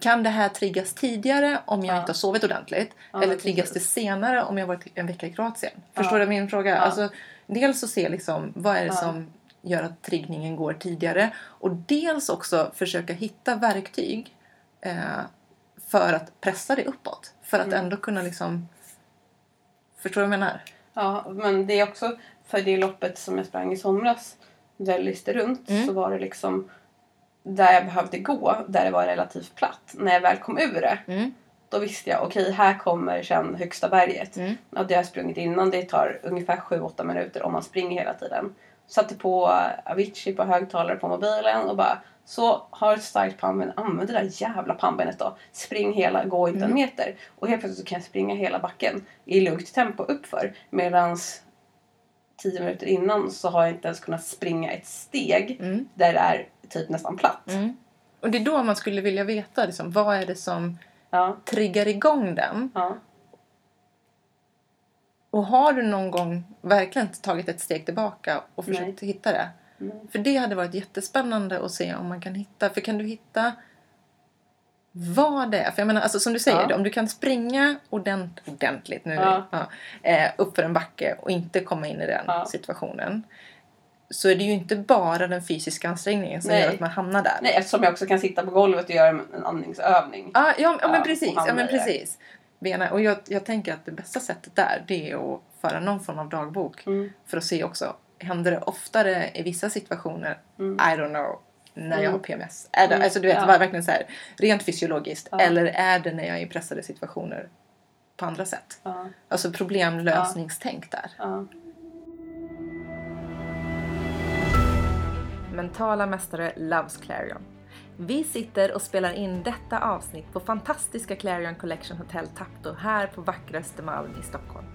kan det här triggas tidigare om jag Ja. inte har sovit ordentligt? Ja, eller triggas det senare om jag varit en vecka i Kroatien? Förstår du min fråga? Ja. Alltså, dels att se liksom, vad är det som gör att triggningen går tidigare och dels också försöka hitta verktyg eh, för att pressa det uppåt. För att Mm. ändå kunna liksom... Förstår du vad jag menar? Ja, men det är också för det loppet som jag sprang i somras, väldigt runt, Mm. så var det liksom där jag behövde gå, där det var relativt platt. När jag väl kom ur det, Mm. då visste jag okej, här kommer sen högsta berget. Mm. Ja, det har jag sprungit innan, det tar ungefär 7-8 minuter om man springer hela tiden. Satte på Avicii på högtalare på mobilen och bara så har ett starkt pannben, använd det där jävla pannbenet då. Spring hela, gå inte en Mm. meter. Och helt plötsligt så kan jag springa hela backen i lugnt tempo uppför. Medans 10 minuter innan så har jag inte ens kunnat springa ett steg Mm. där det är typ nästan platt. Mm. Och det är då man skulle vilja veta liksom, vad är det som Ja, triggar igång den. ja, Och har du någon gång verkligen tagit ett steg tillbaka och försökt hitta det? Mm. För det hade varit jättespännande att se om man kan hitta. För kan du hitta vad det är? För jag menar, alltså, som du säger, Ja. om du kan springa ordent, ordentligt nu, Ja. ja, eh, upp för en backe och inte komma in i den Ja. situationen. Så är det ju inte bara den fysiska ansträngningen som Nej. gör att man hamnar där. Nej, eftersom jag också kan sitta på golvet och göra en andningsövning. Ah, ja, ja, men precis. Ja, men precis. bena. Och jag, jag tänker att det bästa sättet där det är att föra någon form av dagbok. Mm. För att se också, händer det oftare i vissa situationer? Mm. I don't know. När jag Mm. har PMS. Är det, Mm, Alltså du vet, ja. verkligen så här, rent fysiologiskt. Ja. Eller är det när jag är i pressade situationer på andra sätt? Ja. Alltså problemlösningstänk där. Mentala mästare loves Clarion. Vi sitter och spelar in detta avsnitt på fantastiska Clarion Collection Hotel Tapto här på vackra Östermalm i Stockholm.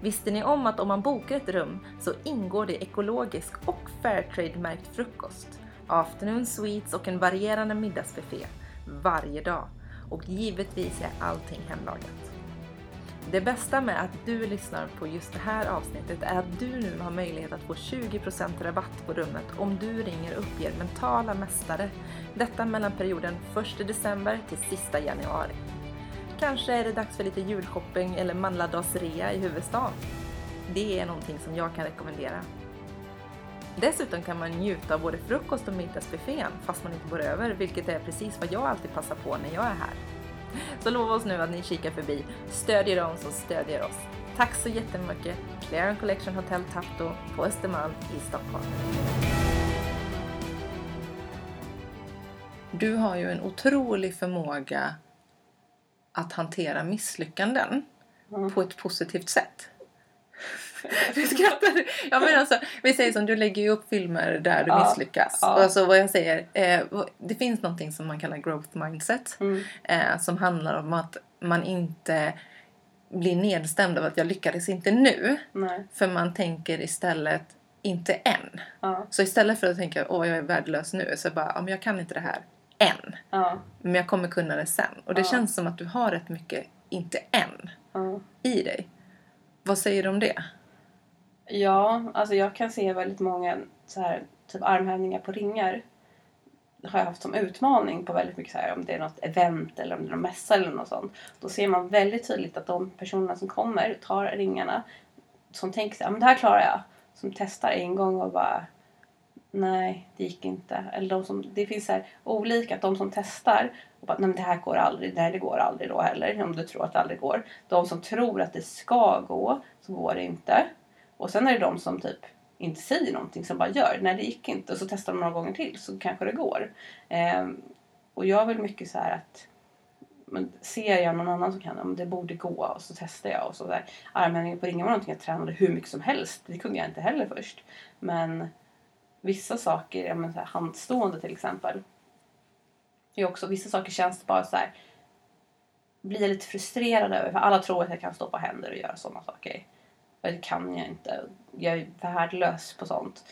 Visste ni om att om man bokar ett rum så ingår det ekologisk och Fairtrade-märkt frukost, afternoon sweets och en varierande middagsbuffé varje dag. Och givetvis är allting hemlagat. Det bästa med att du lyssnar på just det här avsnittet är att du nu har möjlighet att få 20% rabatt på rummet om du ringer och uppger mentala mästare. Detta mellan perioden 1 december till sista januari. Kanske är det dags för lite julshopping eller manladagsrea i huvudstaden. Det är någonting som jag kan rekommendera. Dessutom kan man njuta av både frukost och middagsbuffén fast man inte går över, vilket är precis vad jag alltid passar på när jag är här. Så lova oss nu att ni kikar förbi, stödjer dem som stödjer oss. Tack så jättemycket! Claren Collection Hotel Tapto på Östermalm i Stockholm. Du har ju en otrolig förmåga att hantera misslyckanden Mm. på ett positivt sätt. Du skrattar. Ja, men alltså, vi säger som du lägger ju upp filmer där du Ja, misslyckas. ja. Och alltså vad jag säger, eh, det finns någonting som man kallar growth mindset. Mm. Eh, som handlar om att man inte blir nedstämd av att jag lyckades inte nu. Nej. För man tänker istället inte än. Ja. Så istället för att tänka åh jag är värdelös nu så bara, men jag kan inte det här än. Ja. Men jag kommer kunna det sen. Och det Ja. känns som att du har rätt mycket inte än Ja. i dig. Vad säger du om det? Ja, alltså jag kan se väldigt många så här, typ armhävningar på ringar. har jag haft som utmaning på väldigt mycket så här, om det är något event eller om det är någon mässa eller något sånt. Då ser man väldigt tydligt att de personerna som kommer tar ringarna som tänker sig, ja men det här klarar jag. Som testar en gång och bara nej, det gick inte. Eller de som, det finns så här olika, att de som testar och bara, nej men det här går aldrig, nej det går aldrig då heller, om du tror att det aldrig går. De som tror att det ska gå, så går det inte. Och sen är det de som typ inte säger någonting, som bara gör, nej det gick inte. Och så testar de några gånger till så kanske det går. Eh, och jag vill mycket så här att men ser jag någon annan som kan, det, men det borde gå och så testar jag. Och så där. Armhävningar på ringen var någonting jag tränade hur mycket som helst. Det kunde jag inte heller först. Men vissa saker, ja, men så här, handstående till exempel. är också, vissa saker känns bara så här. Blir jag lite frustrerad över. För alla tror att jag kan stå på händer och göra sådana saker. Och det kan jag inte. Jag är värdelös på sånt.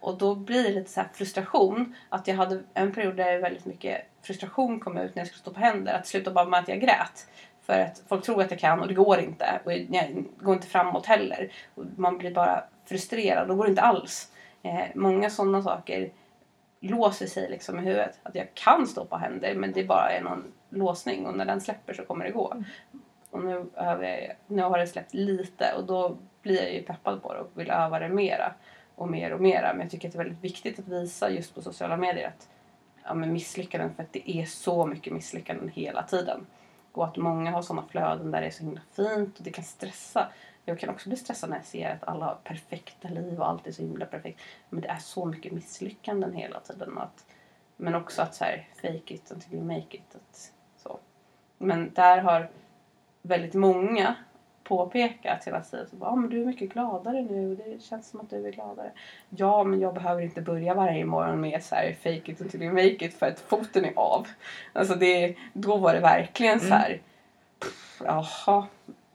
Och då blir det lite så här frustration. Att jag hade en period där väldigt mycket frustration kom ut när jag skulle stå på händer. Att sluta bara med att jag grät. För att folk tror att jag kan och det går inte. Och jag går inte framåt heller. Och man blir bara frustrerad. Då går det inte alls. Eh, många sådana saker låser sig liksom i huvudet. Att jag kan stå på händer men det bara är någon låsning. Och när den släpper så kommer det gå. Och nu, jag, nu har det släppt lite och då blir jag ju peppad på det och vill öva det mera och mer och mera. Men jag tycker att det är väldigt viktigt att visa just på sociala medier att ja, men misslyckanden, för att det är så mycket misslyckanden hela tiden. Och att många har sådana flöden där det är så himla fint och det kan stressa. Jag kan också bli stressad när jag ser att alla har perfekta liv och allt är så himla perfekt. Men det är så mycket misslyckanden hela tiden. Att, men också att så här, fake it until you make it. Att, så. Men där har väldigt många påpekat hela tiden. Så bara, ah, men du är mycket gladare nu och det känns som att du är gladare. Ja, men jag behöver inte börja varje morgon med så här fake it until you make it för att foten är av. Alltså det, då var det verkligen så här. pff, Jaha,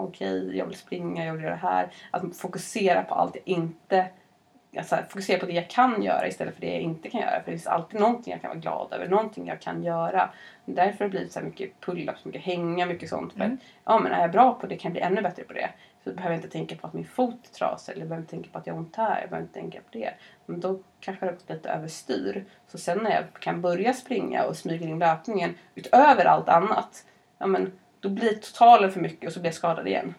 okej, jag vill springa, jag vill göra det här. Att fokusera på allt jag inte Alltså, fokusera på det jag kan göra istället för det jag inte kan göra. För det finns alltid någonting jag kan vara glad över, någonting jag kan göra. Därför har det blivit så mycket pull-ups, mycket hänga, mycket sånt. För Mm. ja, men är jag bra på det kan jag bli ännu bättre på det. Så jag behöver inte tänka på att min fot är trasig eller jag behöver inte tänka på att jag har ont här. Jag behöver inte tänka på det. Men då kanske det har gått lite överstyr. Så sen när jag kan börja springa och smyga in löpningen utöver allt annat. Ja, men då blir totalen för mycket och så blir jag skadad igen.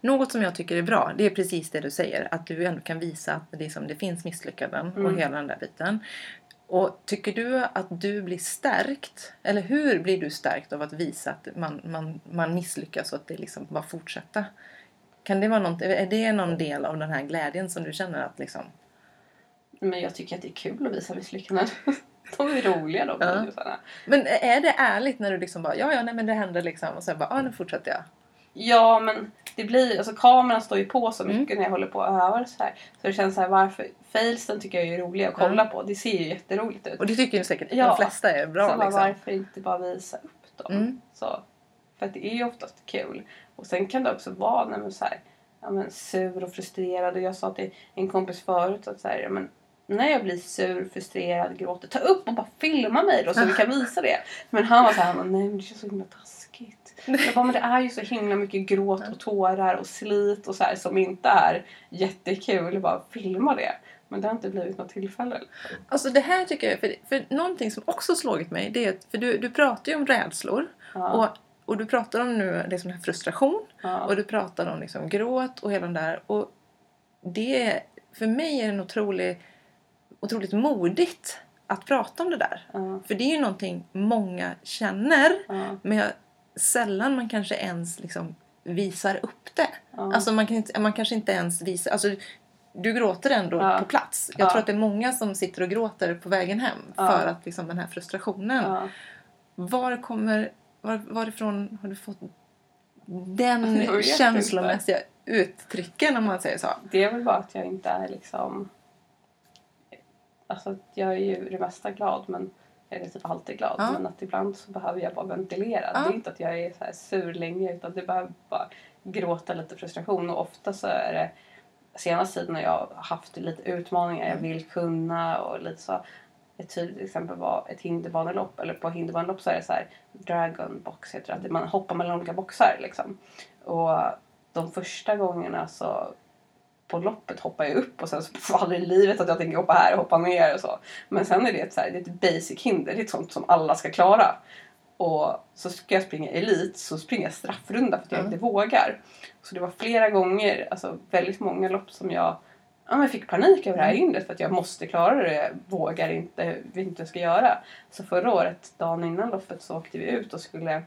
Något som jag tycker är bra, det är precis det du säger. Att du ändå kan visa att det, som, det finns misslyckanden och Mm. hela den där biten. Och tycker du att du blir stärkt? Eller hur blir du stärkt av att visa att man, man, man misslyckas och att det liksom bara fortsätta? Kan det vara något, är det någon del av den här glädjen som du känner att liksom... Men jag tycker att det är kul att visa misslyckanden. De är roliga de Ja. videosarna. Men är det ärligt när du liksom bara ja ja nej men det hände liksom och sen bara ja nu fortsätter jag. Ja, men det blir, alltså kameran står ju på så mycket Mm. när jag håller på och övar så här. Så det känns så här, varför, failsen tycker jag är roliga att kolla på. Det ser ju jätteroligt ut. Och det tycker ju säkert Ja. de flesta är bra så bara, liksom. varför inte bara visa upp dem? Mm. Så, för att det är ju oftast kul. Och sen kan det också vara när man så här, ja, men, sur och frustrerad. Och jag sa till en kompis förut att så här, ja, men, när jag blir sur, frustrerad, gråter, ta upp och bara filma mig då så vi kan visa det. Men han var så här, nej men det känns så himla taskigt. Jag bara, men det är ju så himla mycket gråt och tårar och slit och så här som inte är jättekul. Bara filma det. Men det har inte blivit något tillfälle. Alltså det här tycker jag, för, för någonting som också slagit mig det är att, för du, du pratar ju om rädslor Ja, och, och du pratar om nu liksom här frustration ja, och du pratar om liksom gråt och hela den där och det för mig är det en otrolig, otroligt modigt att prata om det där. ja, För det är ju någonting många känner ja, men jag, sällan man kanske ens liksom visar upp det. Alltså man, kan man kanske inte ens visar... Alltså, du gråter ändå Ja. på plats. Jag Ja. tror att det är många som sitter och gråter på vägen hem Ja. för att liksom, den här frustrationen. Var kommer... Var, varifrån har du fått den känslomässiga uttrycken om man säger så? Det är väl bara att jag inte är liksom... Alltså jag är ju det mesta glad men jag är typ alltid glad. Ja. Men att ibland så behöver jag bara ventilera. Ja. Det är inte att jag är så här sur länge utan det behöver bara gråta lite frustration. Och ofta så är det senaste tiden när jag har haft lite utmaningar jag vill kunna och lite så. Ett tydligt exempel var ett hinderbanelopp. Eller på hinderbanelopp så är det så här Dragon box heter det. Att man hoppar mellan olika boxar liksom. Och de första gångerna så på loppet hoppar jag upp och sen så faller i livet att jag tänker hoppa här och hoppa ner och så. Men sen är det ett, så här, det är ett basic hinder, det är ett sånt som alla ska klara. Och så ska jag springa elit så springer jag straffrunda för att jag Mm. inte vågar. Så det var flera gånger, alltså väldigt många lopp som jag ja, men fick panik över det här hindret för att jag måste klara det, jag vågar inte, vet inte ska göra. Så förra året, dagen innan loppet, så åkte vi ut och skulle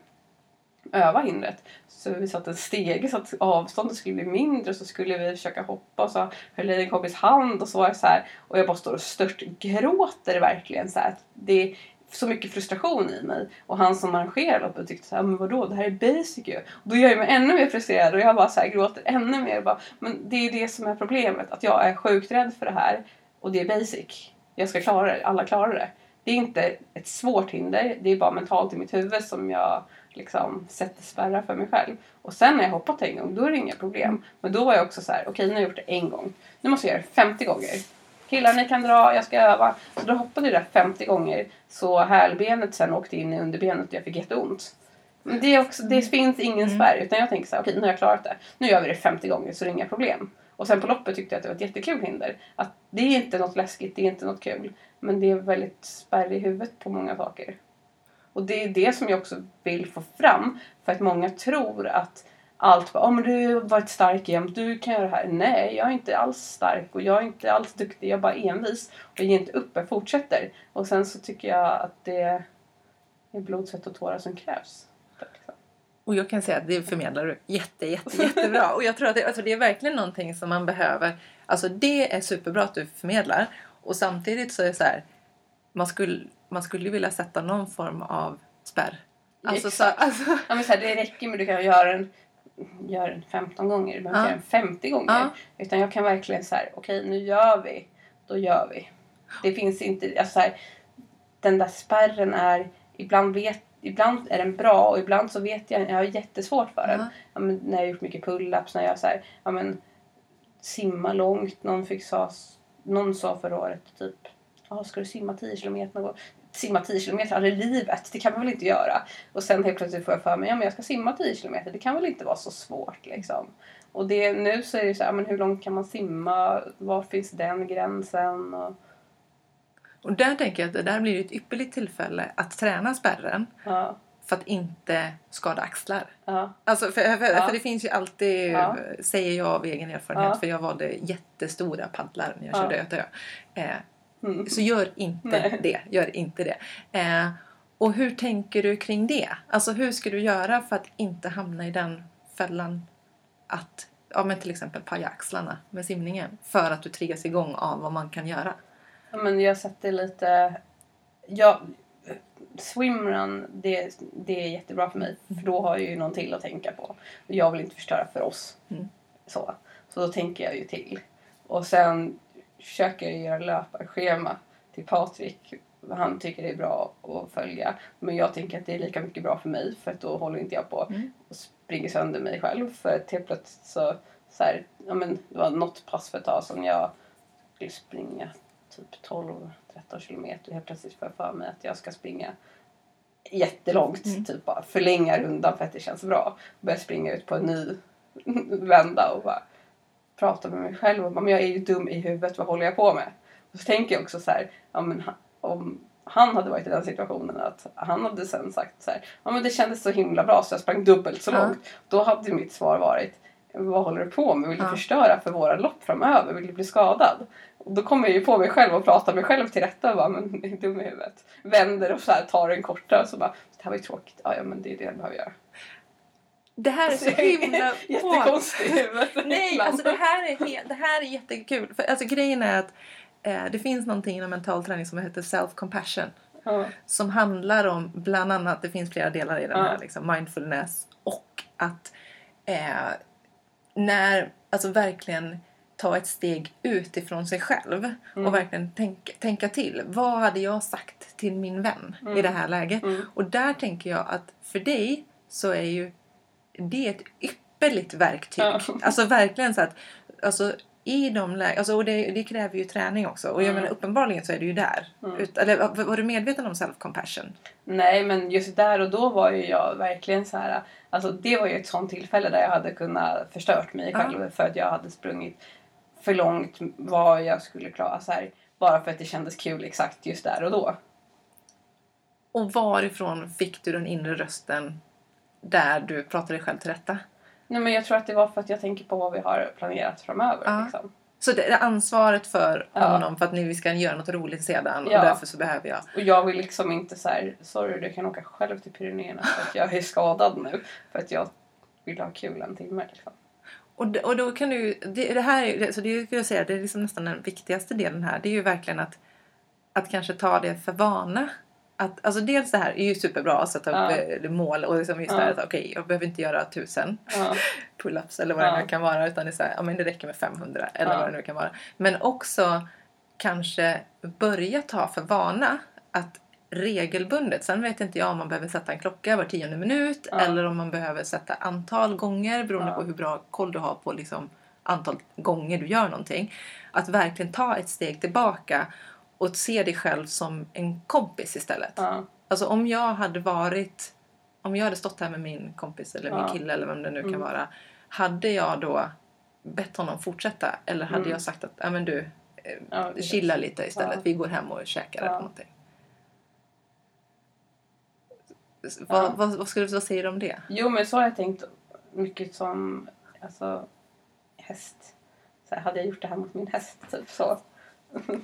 öva hindret. Så vi satte en stege så att avståndet skulle bli mindre och så skulle vi försöka hoppa och så höll jag i en kompis hand och så var det så här och jag bara står och stört gråter verkligen så här. Det är så mycket frustration i mig och han som arrangerar loppet tyckte så här, men vadå det här är basic ju. Och då gör jag mig ännu mer frustrerad och jag bara så här gråter ännu mer och bara, men det är det som är problemet att jag är sjukt rädd för det här och det är basic. Jag ska klara det, alla klarar det. Det är inte ett svårt hinder, det är bara mentalt i mitt huvud som jag liksom sätter spärrar för mig själv. Och sen när jag hoppat en gång, då är det inga problem. Men då var jag också så här: okej nu har jag gjort det en gång. Nu måste jag göra det 50 gånger. Killar ni kan dra, jag ska öva. Så då hoppade jag där 50 gånger. Så hälbenet sen åkte in i underbenet och jag fick jätteont. Men det, är också, det finns ingen spärr utan jag tänker så här, okej nu har jag klarat det. Nu gör vi det 50 gånger så det är inga problem. Och sen på loppet tyckte jag att det var ett jättekul hinder. Att det är inte något läskigt, det är inte något kul. Men det är väldigt spärr i huvudet på många saker. Och det är det som jag också vill få fram. För att många tror att allt bara, oh, men du har varit stark jämt, du kan göra det här. Nej, jag är inte alls stark och jag är inte alls duktig, jag är bara envis. Och jag ger inte upp, jag fortsätter. Och sen så tycker jag att det är blod, svett och tårar som krävs. Och jag kan säga att det förmedlar du jätte, jätte, jättebra. Och jag tror att det, alltså det är verkligen någonting som man behöver. Alltså det är superbra att du förmedlar. Och samtidigt så är det så här. Man skulle, man skulle vilja sätta någon form av spärr. Alltså, så, alltså, Ja, men så här, det räcker med att du kan göra den, gör den 15 gånger, du behöver Ja. göra den 50 gånger. Ja. Utan jag kan verkligen så här, okej nu gör vi, då gör vi. Det finns inte, alltså så här, den där spärren är, ibland vet Ibland är den bra och ibland så vet jag, jag har jättesvårt för den. Ja. Ja, men när jag har gjort mycket pull-ups, när jag så här, ja men simma långt. Någon fick sa, någon sa förra året typ, ska du simma 10 kilometer någon gång? Simma 10 kilometer aldrig i livet, det kan man väl inte göra? Och sen helt plötsligt får jag för mig, ja men jag ska simma 10 kilometer, det kan väl inte vara så svårt liksom. Och det, nu så är det så här, men hur långt kan man simma? Var finns den gränsen? Och, och där tänker jag att det där blir ett ypperligt tillfälle att träna spärren. ja, För att inte skada axlar. ja, Alltså för, för, Ja. för det finns ju alltid, Ja. säger jag av egen erfarenhet, för jag valde jättestora paddlar när jag Ja. körde Göta ö. eh, Mm. Så gör inte Nej. det. Gör inte det. Eh, och hur tänker du kring det? Alltså hur ska du göra för att inte hamna i den fällan att, ja men till exempel paja axlarna med simningen för att du triggas igång av vad man kan göra? Ja, men jag sätter lite... Ja, swimrun, det, det är jättebra för mig. För då har jag ju någon till att tänka på. Jag vill inte förstöra för oss. Mm. Så. så då tänker jag ju till. Och sen försöker göra löparschema till Patrik. Han tycker det är bra att följa. Men jag tänker att det är lika mycket bra för mig. För att då håller inte jag på Mm. och springer sönder mig själv. För att helt plötsligt så... så här, ja, men det var något pass för ett tag som jag skulle springa typ 12-13 kilometer. Helt plötsligt får jag för mig att jag ska springa jättelångt. Mm. Typ bara förlänga rundan för att det känns bra. Börja springa ut på en ny vända och bara prata med mig själv. Och bara, men jag är ju dum i huvudet, vad håller jag på med? Och så tänker jag också så här, ja, men om han hade varit i den situationen att han hade sen sagt så här, ja men det kändes så himla bra så jag sprang dubbelt så Ja. långt. Då hade mitt svar varit, vad håller du på med? Vill du Ja. förstöra för våra lopp framöver? Vill du bli skadad? Och då kommer jag ju på mig själv och pratar mig själv till rätta och bara, men är dum i huvudet. Vänder och så här, tar en korta och så bara, det här var ju tråkigt. Ja, ja men det är det jag behöver göra. Det här är så himla. Jättekonstigt. Nej, alltså det här är, det här är jättekul. För, alltså, grejen är att eh, det finns någonting inom mental träning som heter self-compassion. Ja. Som handlar om bland annat, det finns flera delar i den Ja. här, liksom, mindfulness och att eh, när, alltså verkligen ta ett steg ut ifrån sig själv Mm. och verkligen tänka, tänka till. Vad hade jag sagt till min vän i det här läget? Mm. Och där tänker jag att för dig så är ju det ett ypperligt verktyg. Ja. Alltså verkligen så att alltså, i de lägen, alltså, och det, det kräver ju träning också. Och jag Mm. menar uppenbarligen så är du ju där. Mm. Ut, eller var, du medveten om self-compassion? Nej, men just där och då var ju jag verkligen så här. Alltså det var ju ett sånt tillfälle där jag hade kunnat förstört mig själv för att jag hade sprungit för långt vad jag skulle klara så här. Bara för att det kändes kul exakt just där och då. Och varifrån fick du den inre rösten där du pratade dig själv till rätta? Nej, men jag tror att det var för att jag tänker på vad vi har planerat framöver. Ja. Liksom. Så det är ansvaret för Ja. honom för att ni vi ska göra något roligt sedan Ja. och därför så behöver jag. Och jag vill liksom inte så här, sorry du kan åka själv till Pyrenéerna för att jag är skadad nu. För att jag vill ha kul en timme. Liksom. Och, d- och då kan du, det, det här är, så det skulle jag säga, det är liksom nästan den viktigaste delen här. Det är ju verkligen att, att kanske ta det för vana. Att, alltså dels det här är ju superbra att sätta upp Ja. eh, mål och liksom just Ja. det här att okej, jag behöver inte göra tusen Ja. pull-ups eller vad det Ja. nu kan vara utan det, är så här, ja, men det räcker med 500 eller Ja. vad det nu kan vara. Men också kanske börja ta för vana att regelbundet, sen vet inte jag om man behöver sätta en klocka var tionde minut Ja. eller om man behöver sätta antal gånger beroende Ja. på hur bra koll du har på liksom antal gånger du gör någonting. Att verkligen ta ett steg tillbaka och se dig själv som en kompis istället. Ja. Alltså om jag hade varit, om jag hade stått här med min kompis eller min Ja. kille eller vem det nu kan Mm. vara. Hade jag då bett honom fortsätta eller hade Mm. jag sagt att ja men du, eh, Ja, chilla lite istället. Vi går hem och käkar eller någonting. Vad, vad, vad, skulle, vad säger du om det? Jo, men så har jag tänkt mycket som alltså, häst. Så här, hade jag gjort det här mot min häst? Typ så.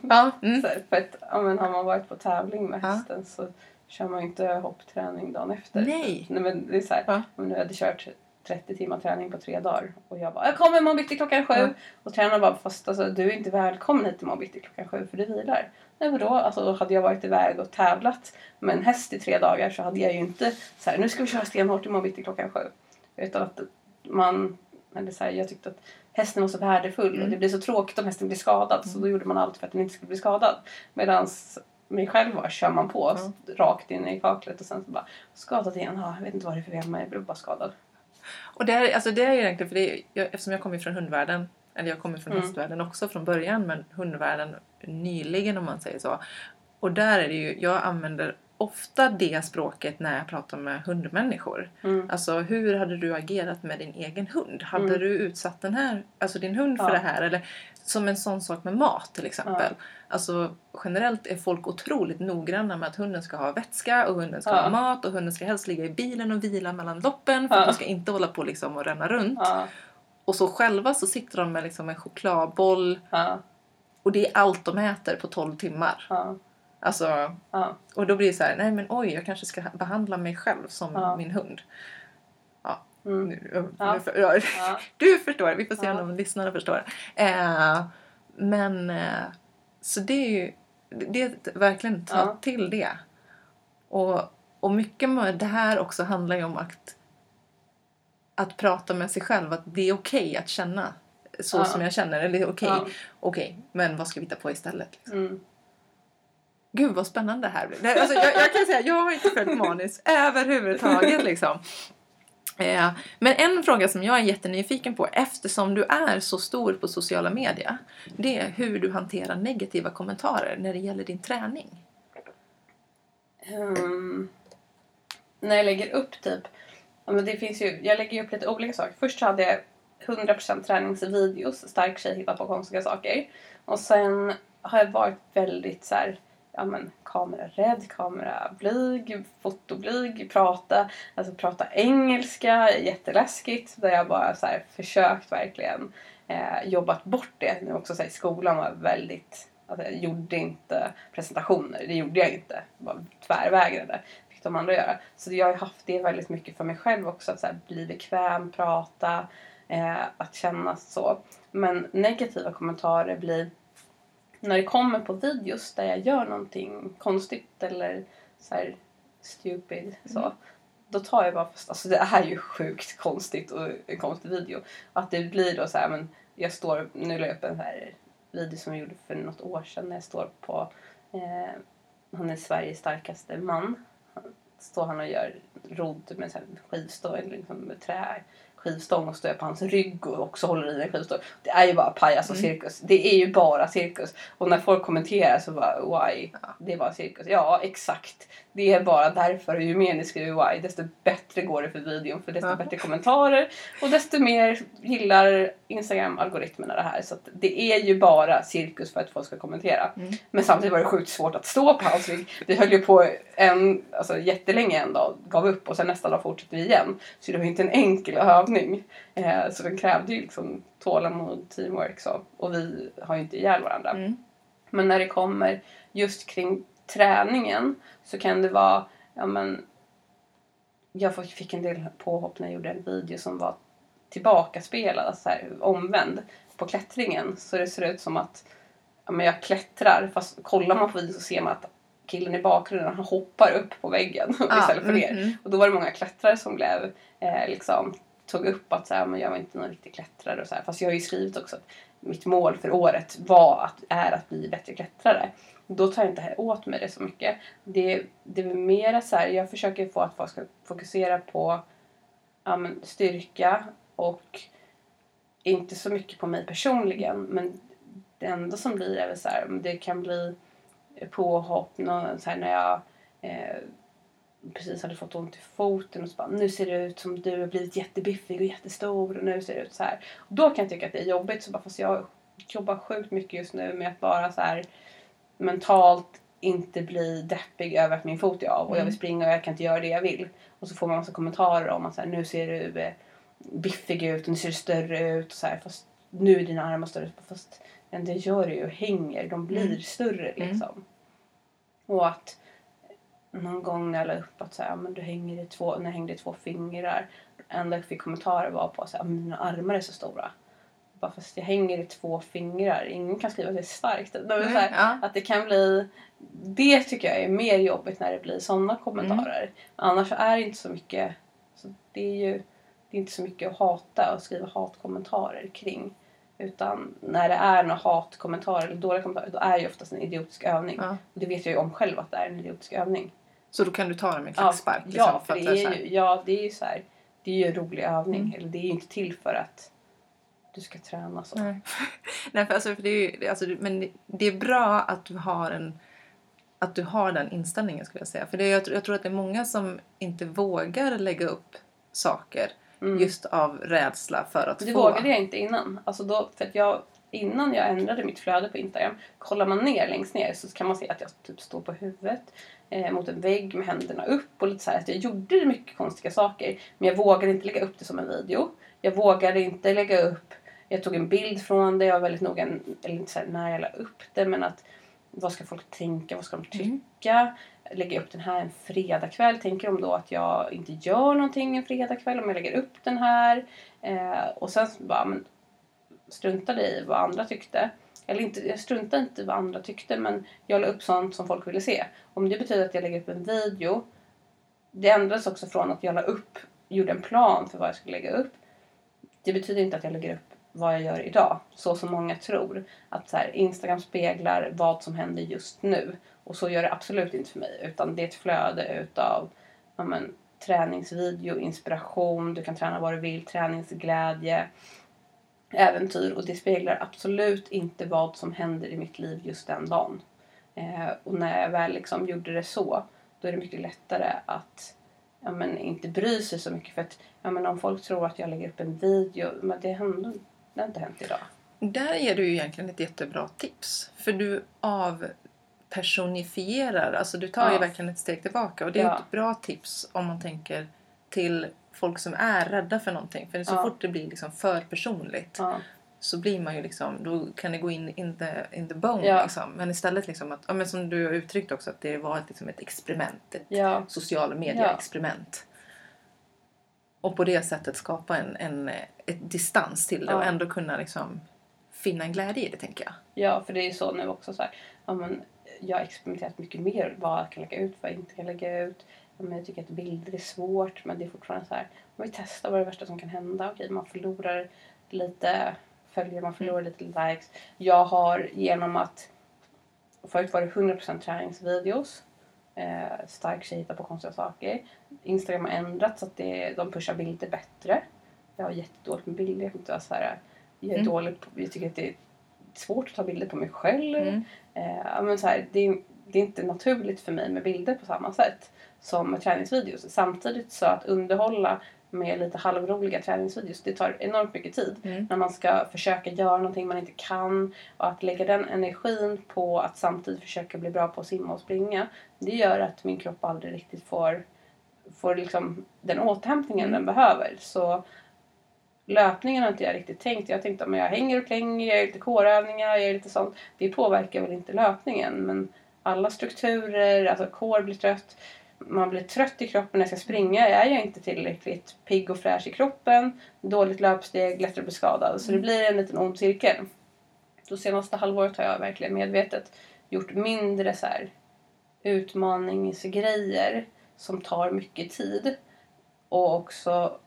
Ja. Mm. så för att, ja, men har man varit på tävling med Ja. hästen så kör man ju inte hoppträning dagen efter. Nej. Nej men det är så här, Ja. om nu hade kört 30 timmar träning på tre dagar och jag bara jag kommer imorgon bitti klockan sju. Ja. Och tränaren bara fast alltså, du är inte välkommen hit imorgon bitti klockan sju för du vilar. Nej vadå? Alltså då hade jag varit iväg och tävlat med en häst i tre dagar så hade jag ju inte så här, nu ska vi köra stenhårt imorgon bitti klockan sju. Utan att man, eller så här, jag tyckte att hästen var så värdefull och Mm. det blir så tråkigt om hästen blir skadad så då gjorde man allt för att den inte skulle bli skadad. Medan mig själv bara kör man på Ja. rakt in i kaklet och sen så bara skadad igen. Ja, jag vet inte vad det är för fel med jag blev bara skadad. Och det är, alltså det är egentligen, för det är, jag, eftersom jag kommer från hundvärlden, eller jag kommer från Mm. hästvärlden också från början, men hundvärlden nyligen om man säger så. Och där är det ju, jag använder ofta det språket när jag pratar med hundmänniskor. Mm. Alltså hur hade du agerat med din egen hund? Hade Mm. du utsatt den här, alltså din hund för Ja. det här? Eller som en sån sak med mat till exempel. Ja. Alltså generellt är folk otroligt noggranna med att hunden ska ha vätska och hunden ska Ja. ha mat och hunden ska helst ligga i bilen och vila mellan loppen för Ja. att de ska inte hålla på liksom och ränna runt. Och så själva så sitter de med liksom en chokladboll och det är allt de äter på 12 timmar. Alltså, Ja. och då blir det så här, nej men oj, jag kanske ska behandla mig själv som Ja. min hund. Ja, Mm. nu, Ja. nu. Du förstår, vi får se om lyssnarna förstår. Eh, men, eh, så det är ju, det är verkligen ta till det. Och, och mycket med det här också handlar ju om att, att prata med sig själv, att det är okej att känna så som jag känner. Eller okej, Ja. okej, men vad ska vi hitta på istället? Liksom? Mm. Gud vad spännande det här blir. Nej, Alltså, jag, jag kan säga, jag har inte följt manus överhuvudtaget liksom. Eh, Men en fråga som jag är jättenyfiken på eftersom du är så stor på sociala medier. Det är hur du hanterar negativa kommentarer när det gäller din träning. Um, när jag lägger upp typ, ja, men det finns ju, jag lägger upp lite olika saker. Först så hade jag 100% träningsvideos, stark tjej hittar på konstiga saker. Och sen har jag varit väldigt så här, ja men kamerarädd, kamerablyg, fotoblyg, prata, alltså prata engelska, jätteläskigt. Där jag bara så här försökt verkligen eh, jobbat bort det. Nu också så här, i skolan var väldigt, alltså jag gjorde inte presentationer, det gjorde jag inte. Jag bara tvärvägrade. Fick de andra göra. Så jag har haft det väldigt mycket för mig själv också, att så här, bli bekväm, prata, eh, att känna så. Men negativa kommentarer blir när det kommer på videos där jag gör någonting konstigt eller så här stupid så. Då tar jag bara fast, alltså det är ju sjukt konstigt och en konstig video. Att det blir då så här, men jag står, nu la jag upp en så här video som jag gjorde för något år sedan när jag står på, eh, han är Sveriges starkaste man. Han, står han och gör rodd med så här skivstång, eller liksom med trä skivstång och står på hans rygg och också håller i en skivstång. Det är ju bara pajas och Mm. cirkus. Det är ju bara cirkus. Och när folk kommenterar så bara why? Ja. Det är bara cirkus. Ja, exakt. Det är bara därför. Och ju mer ni skriver why desto bättre går det för videon. För desto Ja. bättre kommentarer och desto mer gillar Instagram-algoritmerna det här. Så det är ju bara cirkus för att folk ska kommentera. Mm. Men samtidigt var det sjukt svårt att stå på hans rygg. Vi höll ju på en, alltså, jättelänge en dag, gav upp och sen nästa dag fortsatte vi igen. Så det var inte en enkel övning. Eh, så den krävde ju liksom tålamod, teamwork så. Och vi har ju inte ihjäl varandra. Mm. Men när det kommer just kring träningen så kan det vara, ja men jag fick- en del påhopp när jag gjorde en video som var tillbakaspelad, alltså här, omvänd på klättringen. Så det ser ut som att ja, men jag klättrar fast kollar man på videon så ser man att killen i bakgrunden han hoppar upp på väggen istället för ner. mm. Och då var det många klättrare som blev eh, liksom tog upp att så här, men jag var inte någon riktig klättrare och så här. Fast jag har ju skrivit också att mitt mål för året var att, är att bli bättre klättrare. Då tar jag inte åt mig det så mycket. Det, det är mera så här, jag försöker få att folk ska fokusera på ja, men, styrka och inte så mycket på mig personligen. Men det enda som blir är väl så här, det kan bli påhopp någon, så här, när jag eh, precis hade fått ont i foten och så bara, nu ser det ut som du har blivit jättebiffig och jättestor och nu ser det ut så här. Och då kan jag tycka att det är jobbigt så bara, fast jag jobbar sjukt mycket just nu med att bara så här mentalt inte bli deppig över att min fot är av och jag vill Mm. springa och jag kan inte göra det jag vill. Och så får man massa kommentarer om att så här, nu ser du eh, biffig ut och nu ser du större ut och så här, fast nu är dina armar större. Fast men det gör det ju, hänger, de blir Mm. större Mm. liksom. Och att någon gång när jag la upp att så här, men du hänger i två, när jag hängde i två fingrar. enda jag fick kommentarer var på att mina armar är så stora. Bara fast jag hänger i två fingrar. Ingen kan skriva att det är starkt. Det här, Ja. att det kan bli... Det tycker jag är mer jobbigt när det blir sådana kommentarer. Annars är det inte så mycket... Så det är ju det är inte så mycket att hata och skriva hatkommentarer kring. Utan när det är några hatkommentarer eller dåliga kommentarer då är det ju oftast en idiotisk övning. Ja. Och det vet jag ju om själv att det är en idiotisk övning. Så då kan du ta dem med en Ja, klackspark? liksom, ja, för det är ju, ja, det är ju så här, det är ju en rolig övning. Mm. Eller det är ju inte till för att du ska träna så. Nej. Nej, för alltså, för det är ju, alltså, men det- det är bra att du har en att du har den inställningen skulle jag säga. För det, jag, tror- jag tror att det är många som inte vågar lägga upp saker Mm. just av rädsla för att Det få. vågade jag inte innan. Alltså då, för jag, innan jag ändrade mitt flöde på Instagram, kollar man ner längst ner så kan man se att jag typ står på huvudet eh, mot en vägg med händerna upp och lite så här, att jag gjorde mycket konstiga saker. Men jag vågade inte lägga upp det som en video. Jag vågade inte lägga upp jag tog en bild från det. Jag var väldigt noga, eller inte så här, när jag la upp det, men att vad ska folk tänka? Vad ska de tycka? Lägger jag upp den här en fredagkväll? Tänker de då att jag inte gör någonting en fredagkväll om jag lägger upp den här? Eh, och sen bara, men struntade i vad andra tyckte. Eller inte, jag struntade inte i vad andra tyckte men jag la upp sånt som folk ville se. Om det betyder att jag lägger upp en video. Det ändrades också från att jag la upp, gjorde en plan för vad jag skulle lägga upp. Det betyder inte att jag lägger upp vad jag gör idag. Så som många tror. Att så här, Instagram speglar vad som händer just nu. Och så gör det absolut inte för mig. Utan det är ett flöde utav ja, men, träningsvideo, inspiration, du kan träna vad du vill, träningsglädje, äventyr. Och det speglar absolut inte vad som händer i mitt liv just den dagen. Eh, och när jag väl liksom gjorde det så, då är det mycket lättare att ja, men, inte bry sig så mycket. För att ja, men, om folk tror att jag lägger upp en video, men det händer det har inte hänt idag. Där ger du ju egentligen ett jättebra tips. För du avpersonifierar, alltså du tar ja. ju verkligen ett steg tillbaka. Och det är ja. ett bra tips om man tänker till folk som är rädda för någonting. För så ja. fort det blir liksom för personligt ja. Så blir man ju liksom, då kan det gå in in the, in the bone. Ja. Liksom. Men istället liksom att, ja, men som du har uttryckt också, att det var ett, liksom ett experiment. Ett ja. sociala medier-experiment. Och på det sättet skapa en, en ett distans till det och ändå kunna liksom finna en glädje i det tänker jag. Ja, för det är ju så nu också så här, ja, men jag har experimenterat mycket mer vad jag kan lägga ut, vad jag inte kan lägga ut. Ja, men jag tycker att bilder är svårt men det är fortfarande så här, man vill testa vad är det värsta som kan hända. Okej, man förlorar lite följare, man förlorar lite likes. Jag har genom att Förut var det 100% träningsvideos. Eh, stark tjej på konstiga saker. Instagram har ändrats så att det, de pushar bilder bättre. Jag har jättedåligt med bilder. Jag, inte så här, jag, är mm. dålig på, jag tycker att det är svårt att ta bilder på mig själv. Mm. Eh, men så här, det, det är inte naturligt för mig med bilder på samma sätt som med träningsvideos. Samtidigt så att underhålla med lite halvroliga träningsvideos. Det tar enormt mycket tid mm. när man ska försöka göra någonting man inte kan. Och att lägga den energin på att samtidigt försöka bli bra på att simma och springa. Det gör att min kropp aldrig riktigt får, får liksom den återhämtningen mm. den behöver. Så löpningen har inte jag riktigt tänkt. Jag tänkte att jag hänger och klänger, jag gör lite kårövningar, jag gör lite sånt. Det påverkar väl inte löpningen men alla strukturer, alltså kår blir trött man blir trött i kroppen när jag ska springa. Jag är inte tillräckligt pigg och fräsch i kroppen. Dåligt löpsteg, lättare att bli skadad. Så det blir en liten ond cirkel. Det senaste halvåret har jag verkligen medvetet gjort mindre så här utmaningsgrejer som tar mycket tid. Och också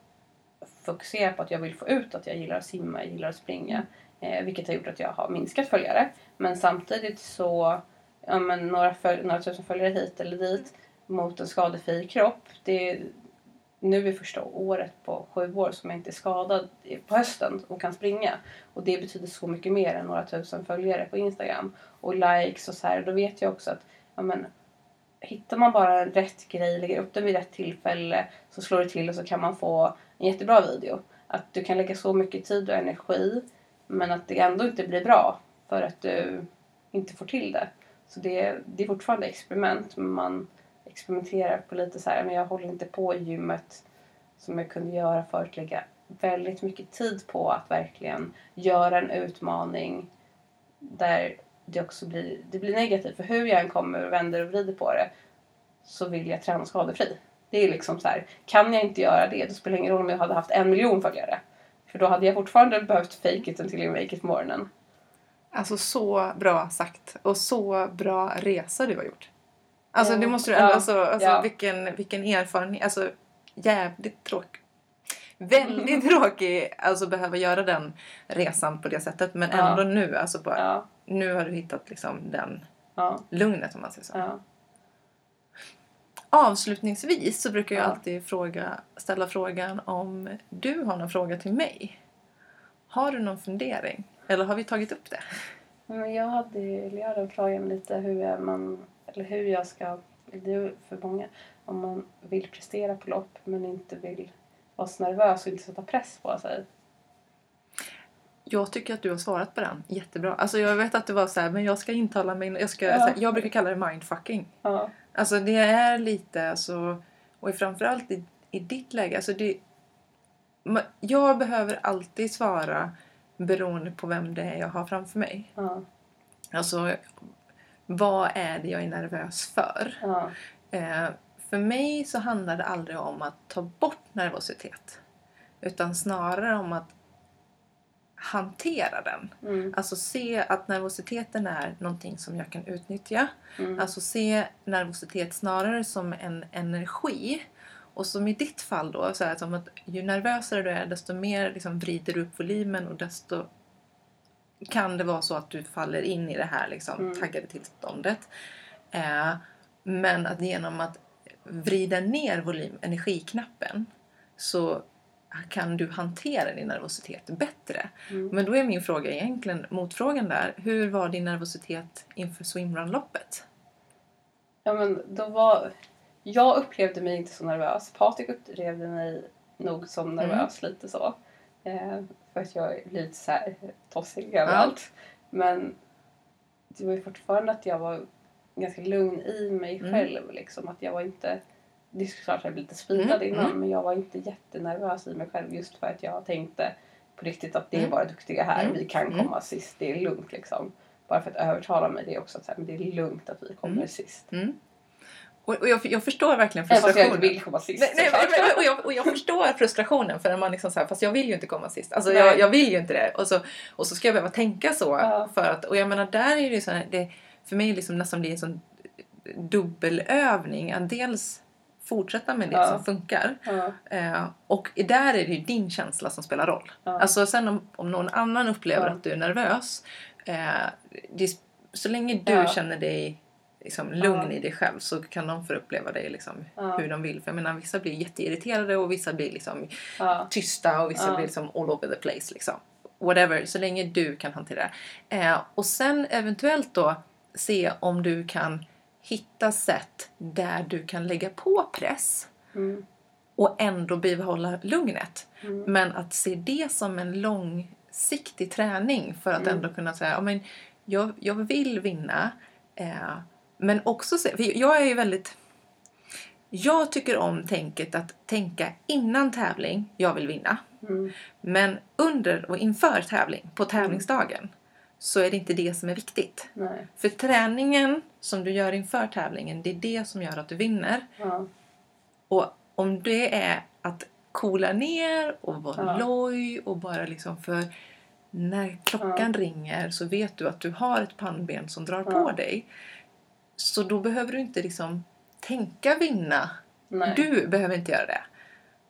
fokusera på att jag vill få ut att jag gillar att simma, jag gillar att springa. Eh, vilket har gjort att jag har minskat följare. Men samtidigt så, ja men några, följ, några tusen följare hit eller dit mot en skadefri kropp. Det är nu är första året på sju år som jag inte är skadad på hösten och kan springa. Och det betyder så mycket mer än några tusen följare på Instagram. Och likes och så här. Då vet jag också att ja, men, hittar man bara rätt grej, lägger upp den vid rätt tillfälle så slår det till och så kan man få en jättebra video. Att du kan lägga så mycket tid och energi men att det ändå inte blir bra för att du inte får till det. Så det, det är fortfarande experiment men man experimenterar på lite så här, men jag håller inte på i gymmet som jag kunde göra förut. Lägga väldigt mycket tid på att verkligen göra en utmaning där det också blir, det blir negativt. För hur jag än kommer och vänder och vrider på det så vill jag träna skadefri. Det är liksom så här, kan jag inte göra det då spelar det ingen roll om jag hade haft en miljon följare. För då hade jag fortfarande behövt fake it until you make it morgonen. Alltså så bra sagt och så bra resa du har gjort. Alltså det måste du ändå, ja. alltså, alltså ja. vilken, vilken erfarenhet, alltså jävligt tråkig. Väldigt tråkig alltså behöva göra den resan på det sättet men ja. ändå nu, alltså bara, ja. nu har du hittat liksom den lugnet om man säger så. Avslutningsvis så brukar jag alltid fråga, ställa frågan om du har någon fråga till mig. Har du någon fundering? Eller har vi tagit upp det? Jag hade, jag hade frågan lite hur man eller hur jag ska, det är för många, om man vill prestera på lopp men inte vill vara så nervös och inte sätta press på sig. Jag tycker att du har svarat på den jättebra. Alltså jag vet att det var så här, men jag ska intala mig, jag, ska, ja. här, jag brukar kalla det mindfucking. Ja. Alltså det är lite, alltså, och framförallt i, i ditt läge, alltså det, jag behöver alltid svara beroende på vem det är jag har framför mig. Ja. Alltså, vad är det jag är nervös för? Ja. Eh, för mig så handlar det aldrig om att ta bort nervositet. Utan snarare om att hantera den. Mm. Alltså se att nervositeten är någonting som jag kan utnyttja. Mm. Alltså se nervositet snarare som en energi. Och som i ditt fall då, så är det som att ju nervösare du är desto mer liksom vrider du upp volymen och desto kan det vara så att du faller in i det här liksom, Mm. taggade tillståndet. Eh, men att genom att vrida ner volym, energiknappen så kan du hantera din nervositet bättre. Mm. Men då är min fråga egentligen, motfrågan där, hur var din nervositet inför swimrun-loppet? Ja, men då var... Jag upplevde mig inte så nervös. Patrik upplevde mig nog som nervös lite så. Eh, för att jag blir lite så här tossig överallt. Men det var ju fortfarande att jag var ganska lugn i mig Mm. själv. Liksom. Att jag var inte... Det är klart att jag blev lite speedad Mm, innan mm. men jag var inte jättenervös i mig själv just för att jag tänkte på riktigt att det är Mm. bara duktiga här. Mm, Vi kan mm. komma sist. Det är lugnt liksom. Bara för att övertala mig det är också att så här, men det är lugnt att vi kommer Mm. sist. Och, och jag, jag förstår verkligen fast jag frustrationen. vill komma sist. Nej, nej, men- och, jag, och jag förstår frustrationen för när man liksom så här, fast jag vill ju inte komma sist. Alltså Nej. jag, jag vill ju inte det. Och så, och så ska jag behöva tänka så. Ja. För att, och jag menar där är det ju så här, det, för mig liksom nästan blir en sån dubbelövning. Att dels fortsätta med det Ja. som funkar. Ja, Eh, och där är det ju din känsla som spelar roll. Alltså sen om, om någon annan upplever att du är nervös. Eh, det, så länge du känner dig liksom, lugn Ja. i dig själv så kan de få uppleva dig liksom, Ja. hur de vill. För jag menar vissa blir jätteirriterade och vissa blir liksom ja, tysta och vissa blir liksom all over the place. Liksom. Whatever, så länge du kan hantera det. Eh, och sen eventuellt då se om du kan hitta sätt där du kan lägga på press mm, och ändå bibehålla lugnet. mm, Men att se det som en långsiktig träning för att Mm. ändå kunna säga men jag, jag vill vinna. Eh, men också se, för jag är ju väldigt... Jag tycker om tänket att tänka innan tävling, jag vill vinna. mm, Men under och inför tävling, på tävlingsdagen, så är det inte det som är viktigt. nej, För träningen som du gör inför tävlingen, det är det som gör att du vinner. ja, Och om det är att coola ner och vara Ja. loj och bara liksom för när klockan ringer så vet du att du har ett pannben som drar på Ja. dig. Så då behöver du inte liksom tänka vinna. nej, Du behöver inte göra det.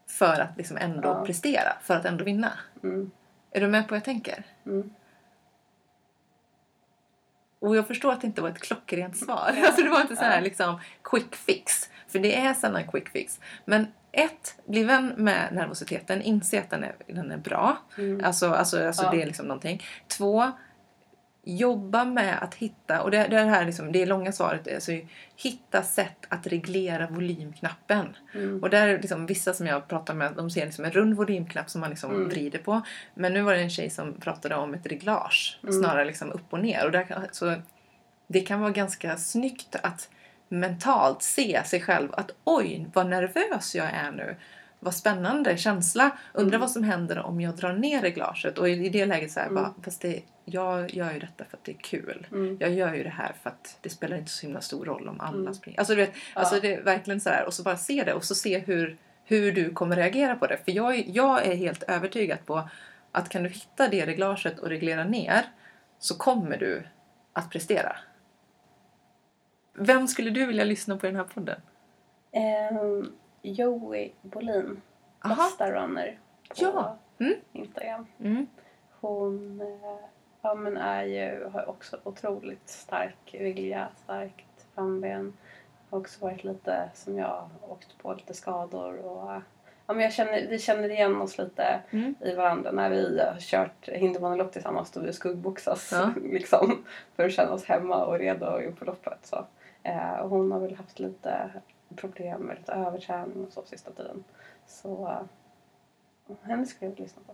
För att liksom ändå Ja. prestera, för att ändå vinna. mm, Är du med på vad jag tänker? mm, Och jag förstår att det inte var ett klockrent svar. Alltså det var inte så här Ja. liksom quick fix. För det är sällan quick fix. Men ett, bli vän med nervositeten. Inse att den är, den är bra. mm, Alltså, alltså, alltså Ja. det är liksom någonting. Två, jobba med att hitta, och det, det här liksom, det är långa svaret, alltså hitta sätt att reglera volymknappen. mm, Och där är liksom vissa som jag pratar med, de ser liksom en rund volymknapp som man liksom Mm. vrider på. Men nu var det en tjej som pratade om ett reglage, Mm. snarare liksom upp och ner. Och där så det kan vara ganska snyggt att mentalt se sig själv att oj, vad nervös jag är nu. Vad spännande känsla. Undrar Mm. vad som händer om jag drar ner reglaget. Och i, i det läget så här, Mm. bara, fast det, jag gör ju detta för att det är kul. mm, Jag gör ju det här för att det spelar inte så himla stor roll om alla Mm. springer. Alltså, du vet, Ja. alltså det är verkligen så här. Och så bara se det och så se hur, hur du kommer reagera på det. För jag, är- jag är helt övertygad på att kan du hitta det reglaget och reglera ner så kommer du att prestera. Vem skulle du vilja lyssna på i den här podden? Ehm, Joey Bolin, Aha. bästa runner på Ja. Mm. Instagram. Mm. Hon eh, ja, men är ju, har också otroligt stark vilja, starkt framben. Har också varit lite, som jag, åkt på lite skador och ja, men jag känner, vi känner igen oss lite Mm. i varandra när vi har kört hinderbanelopp tillsammans då vi skuggboxas Ja. liksom, för att känna oss hemma och redo inför loppet. Så. Eh, och hon har väl haft lite problem med lite överträning och så sista tiden. Så eh, henne skulle jag lyssna på.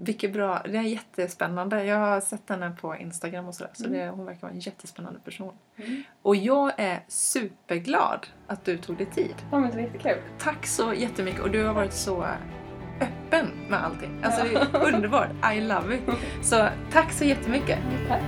Vilket bra. Det är jättespännande. Jag har sett henne på Instagram och sådär. Så Mm. det, hon verkar vara en jättespännande person. Mm. Och jag är superglad att du tog dig tid. Ja men det var jättekul. Tack så jättemycket och du har varit så öppen med allting. Alltså det är underbart. I love it. Så tack så jättemycket. Tack.